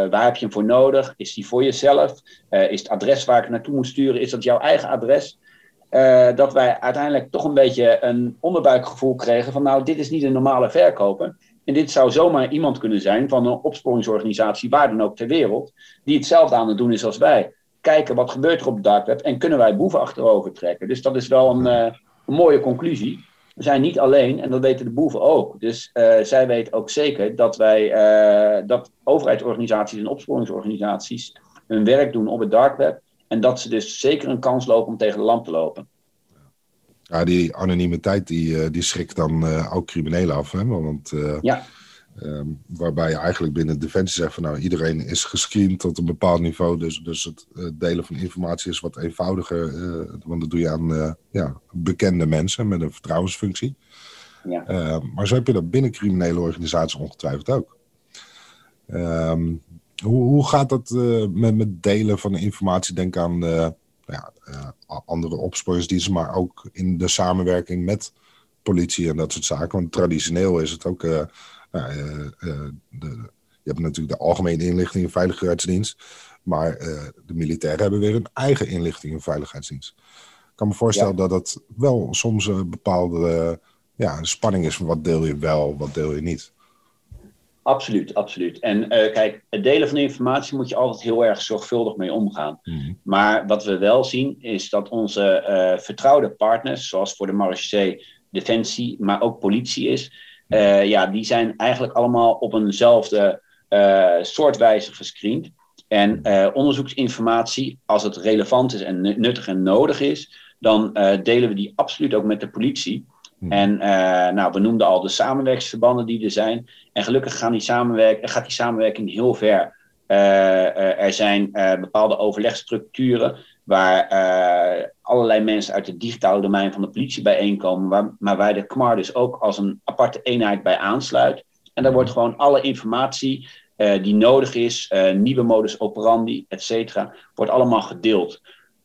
waar heb je hem voor nodig? Is die voor jezelf? is het adres waar ik naartoe moet sturen, is dat jouw eigen adres? Dat wij uiteindelijk toch een beetje een onderbuikgevoel kregen van nou, dit is niet een normale verkoper. En dit zou zomaar iemand kunnen zijn van een opsporingsorganisatie, waar dan ook ter wereld, die hetzelfde aan het doen is als wij. Kijken wat gebeurt er op het dark web en kunnen wij boeven achterover trekken. Dus dat is wel een, een mooie conclusie. We zijn niet alleen en dat weten de boeven ook. Dus uh, zij weten ook zeker dat wij, dat overheidsorganisaties en opsporingsorganisaties hun werk doen op het dark web. En dat ze dus zeker een kans lopen om tegen de lamp te lopen. Ja, die anonimiteit die, eh, die schrikt dan uh, ook criminelen af. Hè? Want, ja. Uh, waarbij je eigenlijk binnen Defensie zegt van nou iedereen is gescreend tot een bepaald niveau. Dus, dus het delen van informatie is wat eenvoudiger. want dat doe je aan ja, bekende mensen met een vertrouwensfunctie. Ja. Ehm, maar zo heb je dat binnen criminele organisaties ongetwijfeld ook. Um, hoe, hoe gaat dat met, met delen van de informatie? Denk aan ja, andere opsporingsdiensten, maar ook in de samenwerking met politie en dat soort zaken. Want traditioneel is het ook. De, je hebt natuurlijk de Algemene Inlichting en Veiligheidsdienst. Maar de militairen hebben weer een eigen inlichting en veiligheidsdienst. Ik kan me voorstellen dat dat wel soms een bepaalde ja, spanning is van wat deel je wel, wat deel je niet. Absoluut, absoluut. En uh, kijk, het delen van informatie moet je altijd heel erg zorgvuldig mee omgaan. Mm. Maar wat we wel zien is dat onze uh, vertrouwde partners, zoals voor de Marché Defensie, maar ook politie is, uh, ja, die zijn eigenlijk allemaal op eenzelfde soortwijze gescreend. En onderzoeksinformatie, als het relevant is en nuttig en nodig is, dan delen we die absoluut ook met de politie. Hmm. En uh, nou, we noemden al de samenwerkingsverbanden die er zijn. En gelukkig gaan die samenwerk gaat die samenwerking heel ver. Uh, uh, er zijn bepaalde overlegstructuren waar allerlei mensen uit het digitale domein van de politie bijeenkomen, waar, maar waar de KMAR dus ook als een aparte eenheid bij aansluit. En daar wordt gewoon alle informatie die nodig is, nieuwe modus operandi, et cetera, wordt allemaal gedeeld.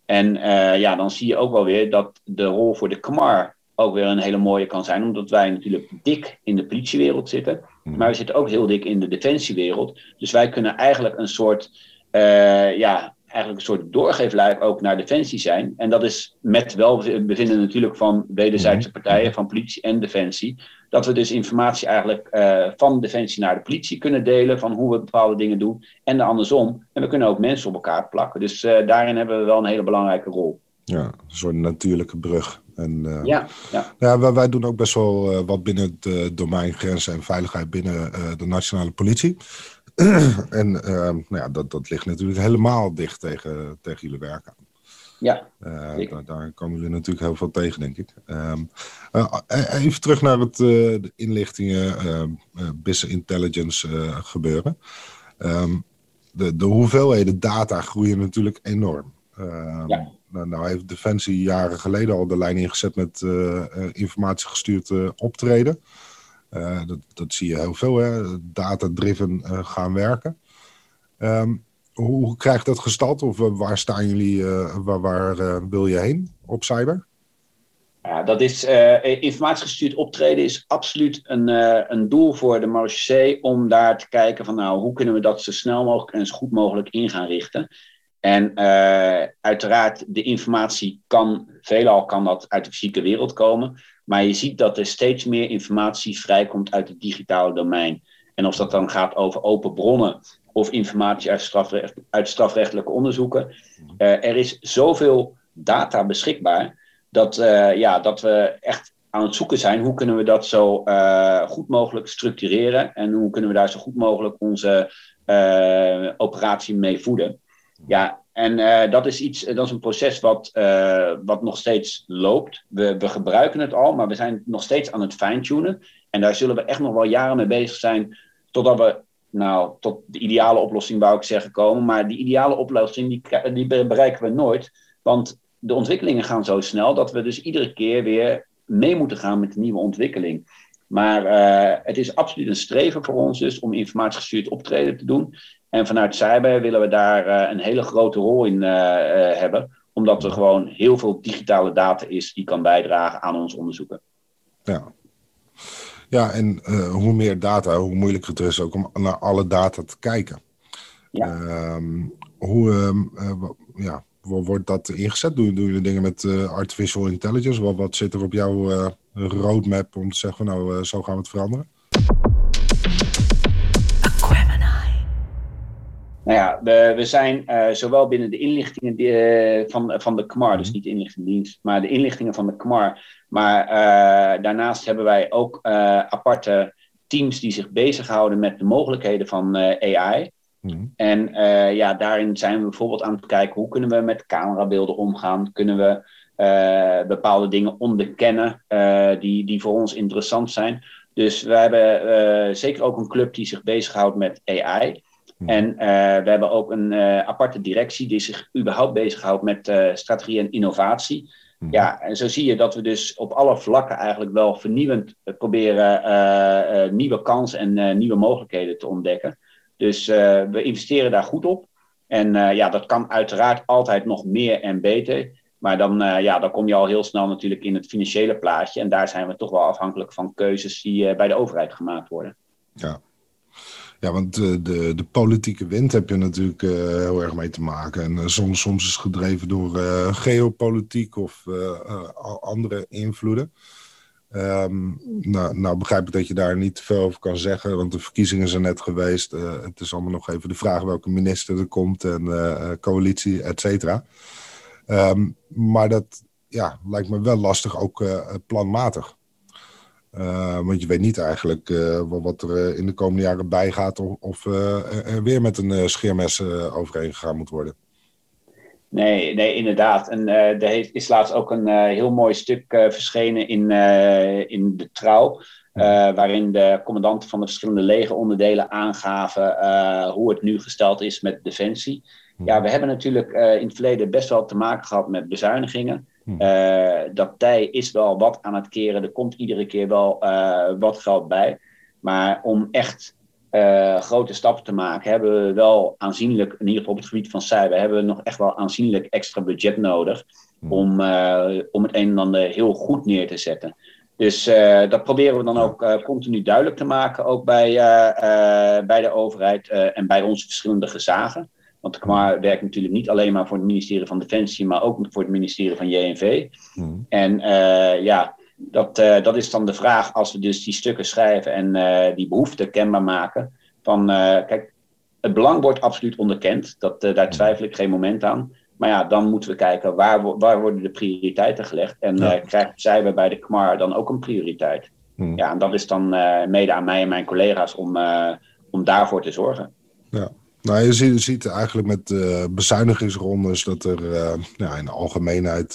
En ja, dan zie je ook wel weer dat de rol voor de KMAR ook weer een hele mooie kan zijn, omdat wij natuurlijk dik in de politiewereld zitten, hmm. maar we zitten ook heel dik in de defensiewereld. Dus wij kunnen eigenlijk een soort, uh, ja, eigenlijk een soort doorgeefluik ook naar defensie zijn. En dat is met welbevinden natuurlijk van wederzijdse hmm. partijen, van politie en defensie. Dat we dus informatie eigenlijk uh, van defensie naar de politie kunnen delen, van hoe we bepaalde dingen doen en andersom. En we kunnen ook mensen op elkaar plakken. Dus uh, daarin hebben we wel een hele belangrijke rol. Ja, een soort natuurlijke brug. En, uh, ja, ja. ja wij, wij, doen ook best wel wat binnen het domein grenzen en veiligheid binnen de nationale politie. en ehm, nou ja, dat, dat ligt natuurlijk helemaal dicht tegen, tegen jullie werk aan. Ja, daar, daar, komen jullie natuurlijk heel veel tegen, denk ik. Ehm, even terug naar het de inlichtingen, business intelligence gebeuren. de, de hoeveelheden data groeien natuurlijk enorm. Ja. Nou, nou, heeft Defensie jaren geleden al de lijn ingezet met uh, informatiegestuurd optreden. dat, dat zie je heel veel, data-driven gaan werken. Um, hoe krijgt dat gestald? Of waar staan jullie, waar, waar wil je heen op cyber? Ja, dat is informatiegestuurd optreden is absoluut een, een doel voor de marechaussee om daar te kijken van nou, hoe kunnen we dat zo snel mogelijk en zo goed mogelijk in gaan richten. En uh, uiteraard, de informatie kan, veelal kan dat uit de fysieke wereld komen. Maar je ziet dat er steeds meer informatie vrijkomt uit het digitale domein. En of dat dan gaat over open bronnen of informatie uit, strafrecht, uit strafrechtelijke onderzoeken. Uh, er is zoveel data beschikbaar dat, uh, ja, dat we echt aan het zoeken zijn. Hoe kunnen we dat zo goed mogelijk structureren? En hoe kunnen we daar zo goed mogelijk onze operatie mee voeden? Ja, en uh, dat is iets, dat is een proces wat, uh, wat nog steeds loopt. We, we gebruiken het al, maar we zijn nog steeds aan het fine-tunen. En daar zullen we echt nog wel jaren mee bezig zijn, totdat we, nou, tot de ideale oplossing wou ik zeggen komen. Maar die ideale oplossing, die, die bereiken we nooit. Want de ontwikkelingen gaan zo snel dat we dus iedere keer weer mee moeten gaan met de nieuwe ontwikkeling. Maar het is absoluut een streven voor ons dus om informatiegestuurd optreden te doen. En vanuit cyber willen we daar uh, een hele grote rol in uh, hebben, omdat er gewoon heel veel digitale data is die kan bijdragen aan ons onderzoeken. Ja, ja en hoe meer data, hoe moeilijker het is ook om naar alle data te kijken. Ja. Ehm, hoe um, ja, wordt dat ingezet? Doen, doen jullie dingen met artificial intelligence? Wat, wat zit er op jouw roadmap om te zeggen, nou, zo gaan we het veranderen? Nou ja, we, we zijn uh, zowel binnen de inlichtingen uh, van, van de KMAR, dus mhm. niet de inlichtingendienst, maar de inlichtingen van de KMAR. Maar uh, daarnaast hebben wij ook aparte teams die zich bezighouden met de mogelijkheden van AI. Mm. En ja, daarin zijn we bijvoorbeeld aan het kijken hoe kunnen we met camerabeelden omgaan. Kunnen we bepaalde dingen onderkennen die, die voor ons interessant zijn. Dus we hebben zeker ook een club die zich bezighoudt met AI. Hmm. En uh, we hebben ook een uh, aparte directie die zich überhaupt bezighoudt met uh, strategie en innovatie. Hmm. Ja, en zo zie je dat we dus op alle vlakken eigenlijk wel vernieuwend proberen nieuwe kansen en nieuwe mogelijkheden te ontdekken. Dus we investeren daar goed op. En ja, dat kan uiteraard altijd nog meer en beter. Maar dan, ja, dan kom je al heel snel natuurlijk in het financiële plaatje. En daar zijn we toch wel afhankelijk van keuzes die bij de overheid gemaakt worden. Ja, ja, want de, de, de, politieke wind heb je natuurlijk uh, heel erg mee te maken. En uh, soms, soms is gedreven door geopolitiek of andere invloeden. Um, nou, nou, begrijp ik dat je daar niet te veel over kan zeggen, want de verkiezingen zijn net geweest. het is allemaal nog even de vraag welke minister er komt en coalitie, et cetera. Um, maar dat ja, lijkt me wel lastig, ook planmatig. Uh, want je weet niet eigenlijk uh, wat er uh, in de komende jaren bij gaat of, of er weer met een scheermes overheen gegaan moet worden. Nee, nee inderdaad. En er is laatst ook een heel mooi stuk verschenen in, in de trouw. waarin de commandanten van de verschillende legeronderdelen aangaven hoe het nu gesteld is met defensie. Ja, we hebben natuurlijk in het verleden best wel te maken gehad met bezuinigingen. Uh, dat tij is wel wat aan het keren. Er komt iedere keer wel uh, wat geld bij. Maar om echt uh, grote stappen te maken, hebben we wel aanzienlijk, in ieder geval op het gebied van cyber, hebben we nog echt wel aanzienlijk extra budget nodig. Hmm. Om, om het een en ander heel goed neer te zetten. Dus dat proberen we dan ook continu duidelijk te maken, ook bij, bij de overheid en bij onze verschillende gezagen. Want de KMAR werkt natuurlijk niet alleen maar voor het ministerie van Defensie, maar ook voor het ministerie van JNV. Hmm. En uh, ja, dat, uh, dat is dan de vraag als we dus die stukken schrijven en uh, die behoeften kenbaar maken. Van kijk, het belang wordt absoluut onderkend. Dat, daar hmm. twijfel ik geen moment aan. Maar ja, dan moeten we kijken waar, waar worden de prioriteiten gelegd. En ja. krijgen zij bij de KMAR dan ook een prioriteit. Hmm. Ja, en dat is dan mede aan mij en mijn collega's om, om daarvoor te zorgen. Ja. Nou, je ziet, ziet eigenlijk met uh, bezuinigingsrondes dat er ja, in de algemeenheid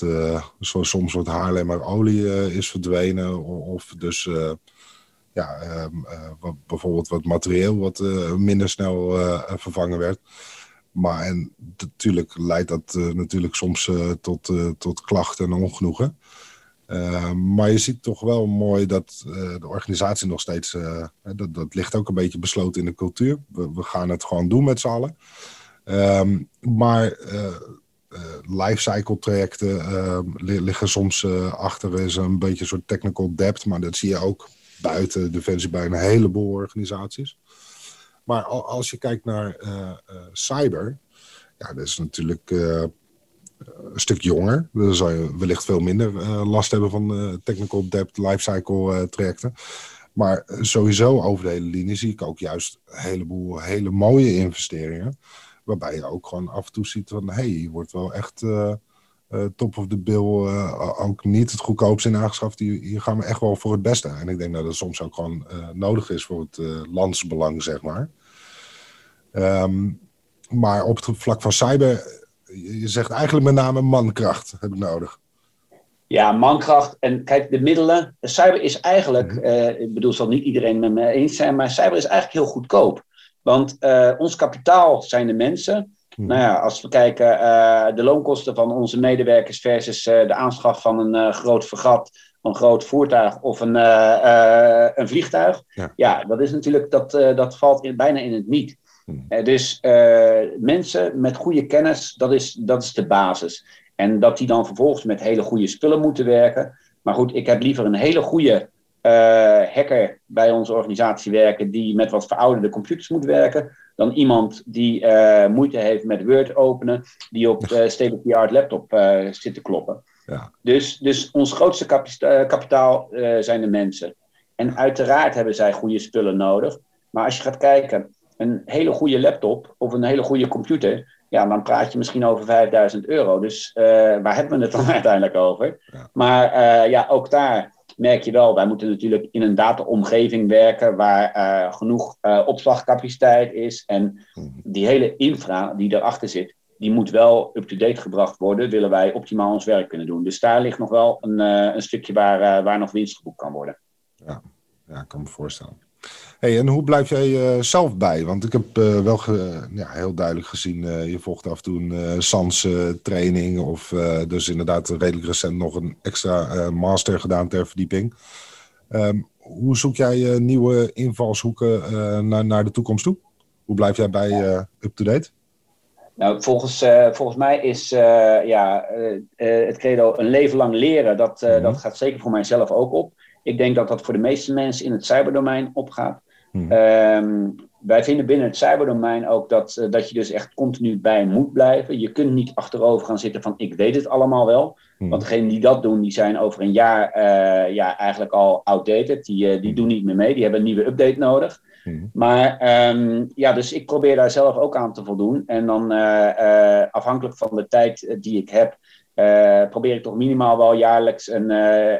zo, soms wat Haarlemmer olie is verdwenen. Of dus ja, ehm, bijvoorbeeld wat materieel wat minder snel vervangen werd. Maar en natuurlijk leidt dat natuurlijk soms tot, tot klachten en ongenoegen. Ehm, maar je ziet toch wel mooi dat uh, de organisatie nog steeds, uh, dat, dat ligt ook een beetje besloten in de cultuur. We, gaan het gewoon doen met z'n allen. Um, maar lifecycle trajecten ehm, liggen soms achter, is een beetje een soort technical debt. Maar dat zie je ook buiten Defensie bij een heleboel organisaties. Maar als je kijkt naar cyber, ja, dat is natuurlijk een stuk jonger. Dan zal je wellicht veel minder uh, last hebben van uh, technical debt lifecycle uh, trajecten. Maar sowieso over de hele linie zie ik ook juist een heleboel hele mooie investeringen. Waarbij je ook gewoon af en toe ziet van... hé, hey, je wordt wel echt top of the bill ook niet het goedkoopste in aangeschaft. Hier, hier, gaan we echt wel voor het beste. En ik denk dat het soms ook gewoon nodig is voor het landsbelang, zeg maar. Um, maar op het vlak van cyber je zegt eigenlijk met name mankracht heb ik nodig. Ja, mankracht. En kijk, de middelen. Cyber is eigenlijk, mhm. eh, ik bedoel, zal niet iedereen met me eens zijn, maar cyber is eigenlijk heel goedkoop. Want uh, ons kapitaal zijn de mensen. Mhm. Nou ja, als we kijken, uh, de loonkosten van onze medewerkers versus de aanschaf van een groot vergat, een groot voertuig of een, een vliegtuig. Ja. ja. dat is natuurlijk, dat, dat valt in, bijna in het niet. Hmm. Eh, dus uh, mensen met goede kennis, dat is, dat is de basis. En dat die dan vervolgens met hele goede spullen moeten werken. Maar goed, ik heb liever een hele goede uh, hacker bij onze organisatie werken die met wat verouderde computers moet werken, dan iemand die moeite heeft met Word openen, die op uh, state-of-the-art laptop zit te kloppen. Ja. Dus, dus ons grootste kapitaal zijn de mensen. En uiteraard hebben zij goede spullen nodig. Maar als je gaat kijken, een hele goede laptop of een hele goede computer, ja, dan praat je misschien over 5000 euro. Dus uh, waar hebben we het dan uiteindelijk over? Maar uh, ja, ook daar merk je wel, wij moeten natuurlijk in een dataomgeving werken waar uh, genoeg opslagcapaciteit is. En mhm. die hele infra die erachter zit, die moet wel up-to-date gebracht worden, willen wij optimaal ons werk kunnen doen. Dus daar ligt nog wel een, een stukje waar, waar nog winst geboekt kan worden. Ja, ja ik kan me voorstellen. Hey, en hoe blijf jij uh, zelf bij? Want ik heb uh, wel ge, ja, heel duidelijk gezien, uh, je volgt af en toe een SANS training of dus inderdaad redelijk recent nog een extra master gedaan ter verdieping. Um, hoe zoek jij nieuwe invalshoeken naar, naar de toekomst toe? Hoe blijf jij bij up-to-date? Nou, volgens, volgens mij is ja, het credo een leven lang leren, dat, mm -hmm. dat gaat zeker voor mijzelf ook op. Ik denk dat dat voor de meeste mensen in het cyberdomein opgaat. Hmm. Ehm, wij vinden binnen het cyberdomein ook dat, uh, dat je dus echt continu bij moet blijven. Je kunt niet achterover gaan zitten van ik weet het allemaal wel. Hmm. Want degenen die dat doen, die zijn over een jaar uh, ja, eigenlijk al outdated. Die, uh, die hmm. doen niet meer mee, die hebben een nieuwe update nodig. Maar um, ja, dus ik probeer daar zelf ook aan te voldoen. En dan afhankelijk van de tijd die ik heb, probeer ik toch minimaal wel jaarlijks een,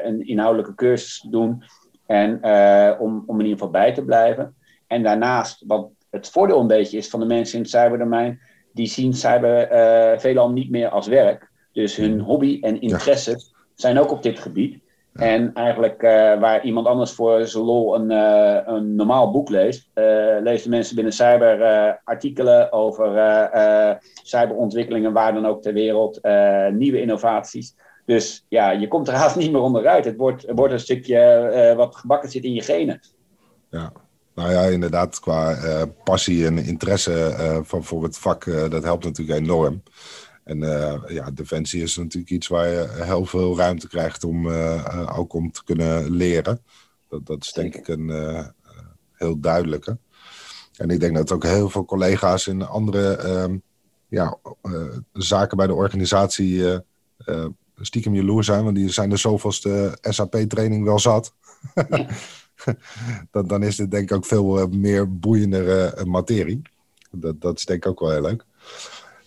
een inhoudelijke cursus te doen. En uh, om, om in ieder geval bij te blijven. En daarnaast, wat het voordeel een beetje is van de mensen in het cyberdomein, die zien cyber uh, veelal niet meer als werk. Dus hun hobby en interesse zijn ook op dit gebied. En eigenlijk uh, waar iemand anders voor zijn lol een, een normaal boek leest, lezen mensen binnen cyber artikelen over cyberontwikkelingen waar dan ook ter wereld, nieuwe innovaties. Dus ja, je komt er haast niet meer onderuit. Het wordt, wordt een stukje uh, wat gebakken zit in je genen. Ja, nou ja, inderdaad, qua uh, passie en interesse uh, van, voor het vak, dat helpt natuurlijk enorm. En ja, defensie is natuurlijk iets waar je heel veel ruimte krijgt om ook om te kunnen leren. Dat, dat is denk ik een heel duidelijke. En ik denk dat ook heel veel collega's in andere ehm, ja, zaken bij de organisatie stiekem jaloers zijn, want die zijn er zoveelste SAP-training wel zat. dan, dan is dit denk ik ook veel uh, meer boeiendere uh, materie. Dat, dat is denk ik ook wel heel leuk.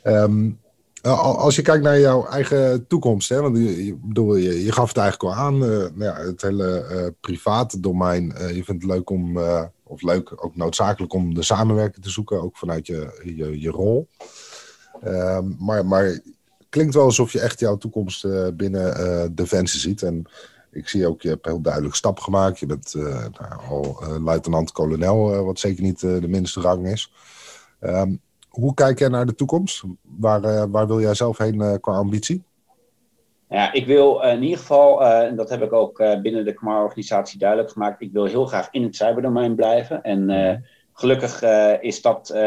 Um, als je kijkt naar jouw eigen toekomst, hè, want je, je, bedoel, je, je gaf het eigenlijk al aan, uh, nou ja, het hele private domein. je vindt het leuk om of leuk, ook noodzakelijk om de samenwerking te zoeken, ook vanuit je, je, je rol. Ehm, maar, maar klinkt wel alsof je echt jouw toekomst uh, binnen uh, Defensie ziet. En ik zie ook, je hebt heel duidelijk stap gemaakt. Je bent uh, nou, al luitenant-kolonel, wat zeker niet de minste rang is. Um, hoe kijk jij naar de toekomst? Waar, waar wil jij zelf heen qua ambitie? Ja, ik wil in ieder geval, en dat heb ik ook binnen de KMAR-organisatie duidelijk gemaakt, ik wil heel graag in het cyberdomein blijven. En mhm. Gelukkig uh, is dat uh,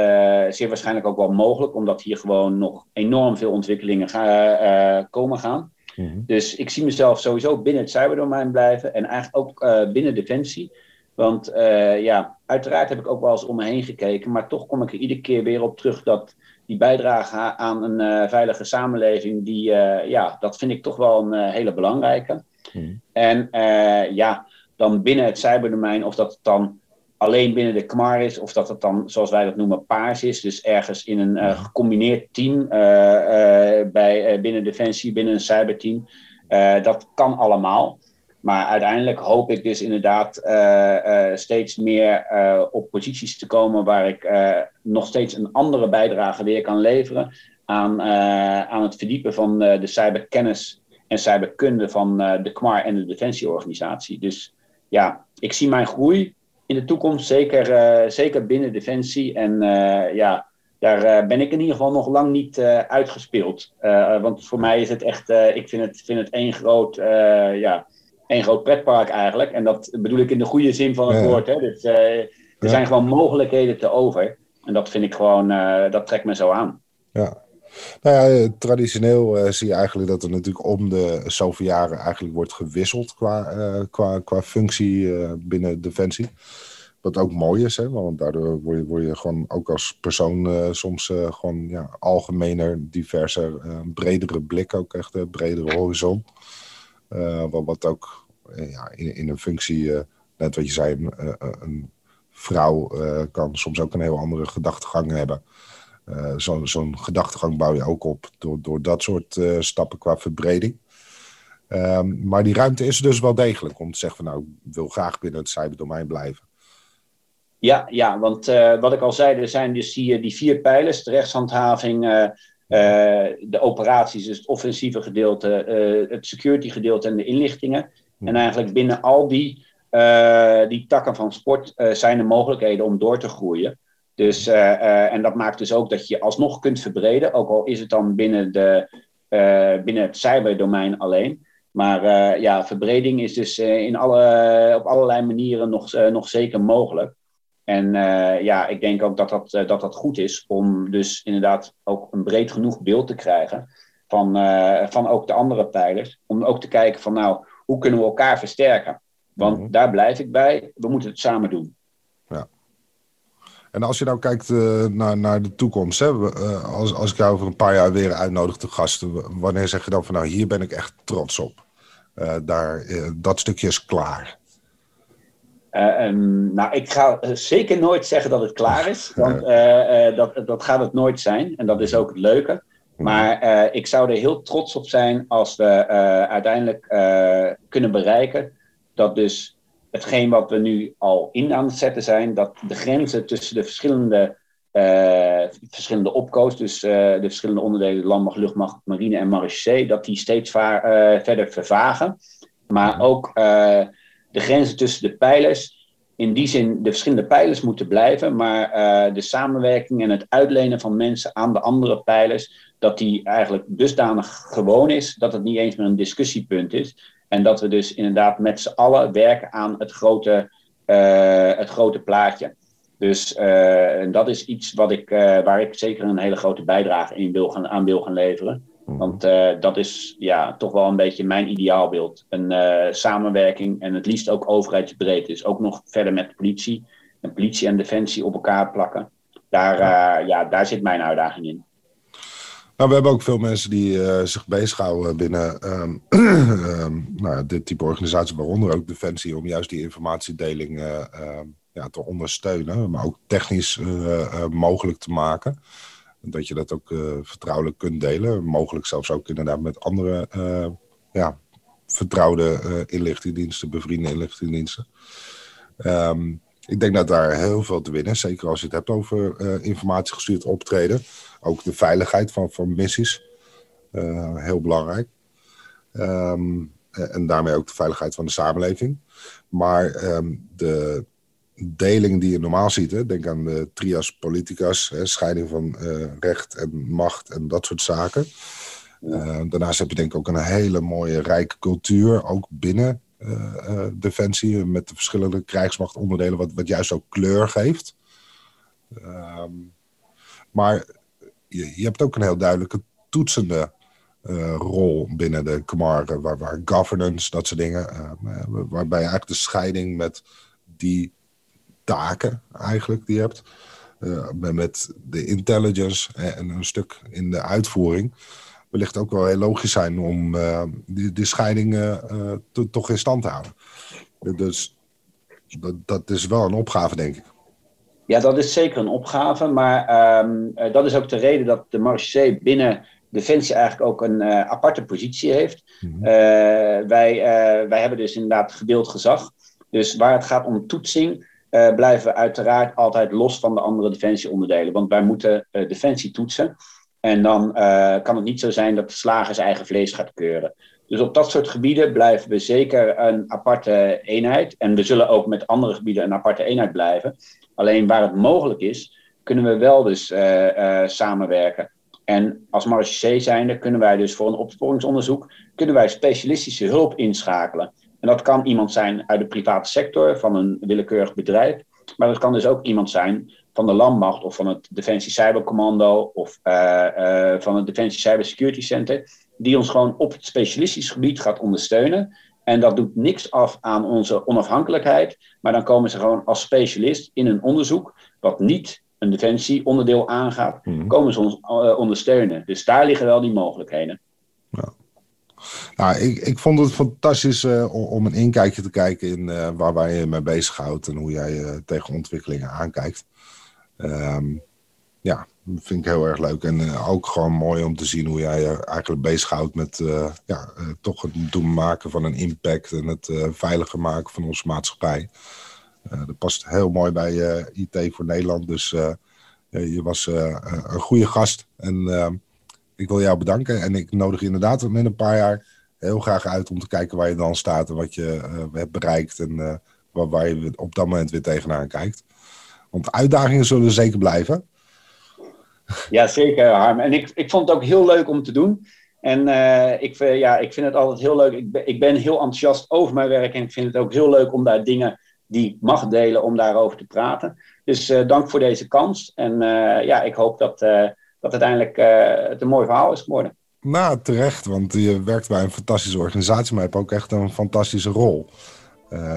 zeer waarschijnlijk ook wel mogelijk, omdat hier gewoon nog enorm veel ontwikkelingen ga, uh, komen gaan. Mm Dus ik zie mezelf sowieso binnen het cyberdomein blijven en eigenlijk ook binnen Defensie. Want ja, uiteraard heb ik ook wel eens om me heen gekeken, maar toch kom ik er iedere keer weer op terug dat die bijdrage aan een veilige samenleving, die, ja, dat vind ik toch wel een hele belangrijke. Mm En ja, dan binnen het cyberdomein, of dat dan alleen binnen de KMAR is, of dat het dan, zoals wij dat noemen, paars is. Dus ergens in een uh, gecombineerd team uh, uh, bij, binnen Defensie, binnen een cyberteam. dat kan allemaal. Maar uiteindelijk hoop ik dus inderdaad steeds meer op posities te komen waar ik nog steeds een andere bijdrage weer kan leveren aan, aan het verdiepen van de cyberkennis en cyberkunde van de KMAR en de Defensieorganisatie. Dus ja, ik zie mijn groei in de toekomst, zeker, uh, zeker binnen Defensie. En uh, ja, daar uh, ben ik in ieder geval nog lang niet uitgespeeld. want voor mij is het echt, ik vind het, vind het één groot, ja, één groot pretpark eigenlijk. En dat bedoel ik in de goede zin van het woord. Hè. Dus, er zijn gewoon mogelijkheden te over. En dat vind ik gewoon, dat trekt me zo aan. Ja, nou ja, traditioneel uh, zie je eigenlijk dat er natuurlijk om de zoveel jaren eigenlijk wordt gewisseld qua, uh, qua, qua functie binnen Defensie. Wat ook mooi is, hè, want daardoor word je, word je gewoon ook als persoon soms gewoon ja, algemener, diverser, bredere blik ook echt, een bredere horizon. wat, wat ook ja, in, in een functie, net wat je zei, een, een vrouw kan soms ook een heel andere gedachtegang hebben. Uh, Zo'n gedachtegang bouw je ook op door, door dat soort uh, stappen qua verbreding. Um, maar die ruimte is dus wel degelijk om te zeggen van nou, ik wil graag binnen het cyberdomein blijven. Ja, ja want uh, wat ik al zei, er zijn dus die, die vier pijlers, de rechtshandhaving, de operaties, dus het offensieve gedeelte, het security gedeelte en de inlichtingen. En eigenlijk binnen al die, die takken van sport zijn er mogelijkheden om door te groeien. Dus, uh, uh, en dat maakt dus ook dat je alsnog kunt verbreden, ook al is het dan binnen, de, uh, binnen het cyberdomein alleen. Maar ja, verbreding is dus in alle, op allerlei manieren nog, nog zeker mogelijk. En ja, ik denk ook dat dat, dat dat goed is om dus inderdaad ook een breed genoeg beeld te krijgen van, van ook de andere pijlers. Om ook te kijken van nou, hoe kunnen we elkaar versterken? Want mhm. daar blijf ik bij, we moeten het samen doen. En als je nou kijkt uh, naar, naar de toekomst, hè, uh, als, als ik jou over een paar jaar weer uitnodig te gasten, wanneer zeg je dan van nou, hier ben ik echt trots op? Uh, daar, dat stukje is klaar. Um, nou, ik ga zeker nooit zeggen dat het klaar is, want dat, dat gaat het nooit zijn. En dat is ook het leuke. Mhm. Maar ik zou er heel trots op zijn als we uiteindelijk kunnen bereiken dat dus hetgeen wat we nu al in aan het zetten zijn, dat de grenzen tussen de verschillende, uh, verschillende opkoos, dus uh, de verschillende onderdelen, landmacht, luchtmacht, marine en marechaussee, dat die steeds uh, verder vervagen. Maar ook de grenzen tussen de pijlers, in die zin de verschillende pijlers moeten blijven, maar de samenwerking en het uitlenen van mensen aan de andere pijlers, dat die eigenlijk dusdanig gewoon is dat het niet eens meer een discussiepunt is. En dat we dus inderdaad met z'n allen werken aan het grote, uh, het grote plaatje. Dus uh, dat is iets wat ik, uh, waar ik zeker een hele grote bijdrage in wil gaan, aan wil gaan leveren. Mhm. Want dat is ja, toch wel een beetje mijn ideaalbeeld. Een samenwerking en het liefst ook overheidsbreed. Dus ook nog verder met de politie. En politie en defensie op elkaar plakken. Daar, ja, daar zit mijn uitdaging in. Nou, we hebben ook veel mensen die uh, zich bezighouden binnen um, nou, dit type organisatie, waaronder ook Defensie, om juist die informatiedeling uh, ja, te ondersteunen, maar ook technisch uh, mogelijk te maken. Dat je dat ook vertrouwelijk kunt delen, mogelijk zelfs ook inderdaad met andere ja, vertrouwde inlichtingendiensten, bevriende inlichtingendiensten. Ik denk dat daar heel veel te winnen is. Zeker als je het hebt over informatiegestuurd optreden. Ook de veiligheid van, van missies. heel belangrijk. Ehm, en daarmee ook de veiligheid van de samenleving. Maar ehm, de deling die je normaal ziet, hè, denk aan de trias politicas, hè, scheiding van recht en macht en dat soort zaken. daarnaast heb je denk ik ook een hele mooie rijke cultuur, ook binnen eh, eh, defensie met de verschillende krijgsmachtonderdelen, wat, wat juist ook kleur geeft. Ehm, maar je, je, hebt ook een heel duidelijke toetsende uh, rol binnen de Camargue, waar, waar governance, dat soort dingen, uh, waarbij eigenlijk de scheiding met die taken eigenlijk die je hebt, met de intelligence en een stuk in de uitvoering, wellicht ook wel heel logisch zijn om die, die scheiding toch in stand te houden. Dus dat is wel een opgave, denk ik. Ja, dat is zeker een opgave, maar um, dat is ook de reden dat de Marché binnen Defensie eigenlijk ook een uh, aparte positie heeft. Mm -hmm. uh, wij, uh, wij hebben dus inderdaad gedeeld gezag. Dus waar het gaat om toetsing, blijven we uiteraard altijd los van de andere defensieonderdelen. Want wij moeten defensie toetsen. En dan kan het niet zo zijn dat de slager zijn eigen vlees gaat keuren. Dus op dat soort gebieden blijven we zeker een aparte eenheid. En we zullen ook met andere gebieden een aparte eenheid blijven. Alleen waar het mogelijk is, kunnen we wel dus uh, uh, samenwerken. En als marechaussee zijnde kunnen wij dus voor een opsporingsonderzoek kunnen wij specialistische hulp inschakelen. En dat kan iemand zijn uit de private sector, van een willekeurig bedrijf. Maar dat kan dus ook iemand zijn van de landmacht of van het Defensie Cybercommando of uh, van het Defensie Cyber Security Center, die ons gewoon op het specialistisch gebied gaat ondersteunen. En dat doet niks af aan onze onafhankelijkheid, maar dan komen ze gewoon als specialist in een onderzoek, wat niet een defensieonderdeel aangaat, mm -hmm. komen ze ons uh, ondersteunen. Dus daar liggen wel die mogelijkheden. Ja. Nou, ik, ik vond het fantastisch uh, om een inkijkje te kijken in uh, waar, waar je mee bezighoudt en hoe jij tegen ontwikkelingen aankijkt. Um, ja, vind ik heel erg leuk. En uh, ook gewoon mooi om te zien hoe jij je eigenlijk bezighoudt met uh, ja, toch het doen maken van een impact en het veiliger maken van onze maatschappij. dat past heel mooi bij IT voor Nederland. Dus je was een goede gast. En ehm, ik wil jou bedanken. En ik nodig je inderdaad met een paar jaar heel graag uit om te kijken waar je dan staat en wat je hebt bereikt en waar, waar je op dat moment weer tegenaan kijkt. Want uitdagingen zullen zeker blijven. Ja, zeker Harm. En ik, ik vond het ook heel leuk om te doen. En uh, ik, ja, ik vind het altijd heel leuk. Ik ben, ik ben heel enthousiast over mijn werk. En ik vind het ook heel leuk om daar dingen die ik mag delen, om daarover te praten. Dus uh, dank voor deze kans. En ja, ik hoop dat, dat uiteindelijk het een mooi verhaal is geworden. Nou, terecht. Want je werkt bij een fantastische organisatie, maar je hebt ook echt een fantastische rol.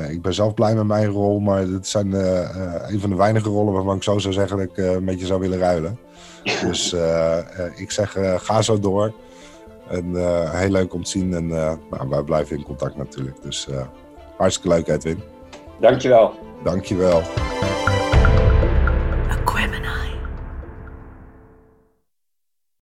Ik ben zelf blij met mijn rol, maar het zijn een van de weinige rollen waarvan ik zo zou zeggen dat ik een beetje zou willen ruilen. Dus ik zeg, ga zo door. En heel leuk om te zien en nou, wij blijven in contact natuurlijk. Dus hartstikke leuk Edwin. Dankjewel. Dankjewel.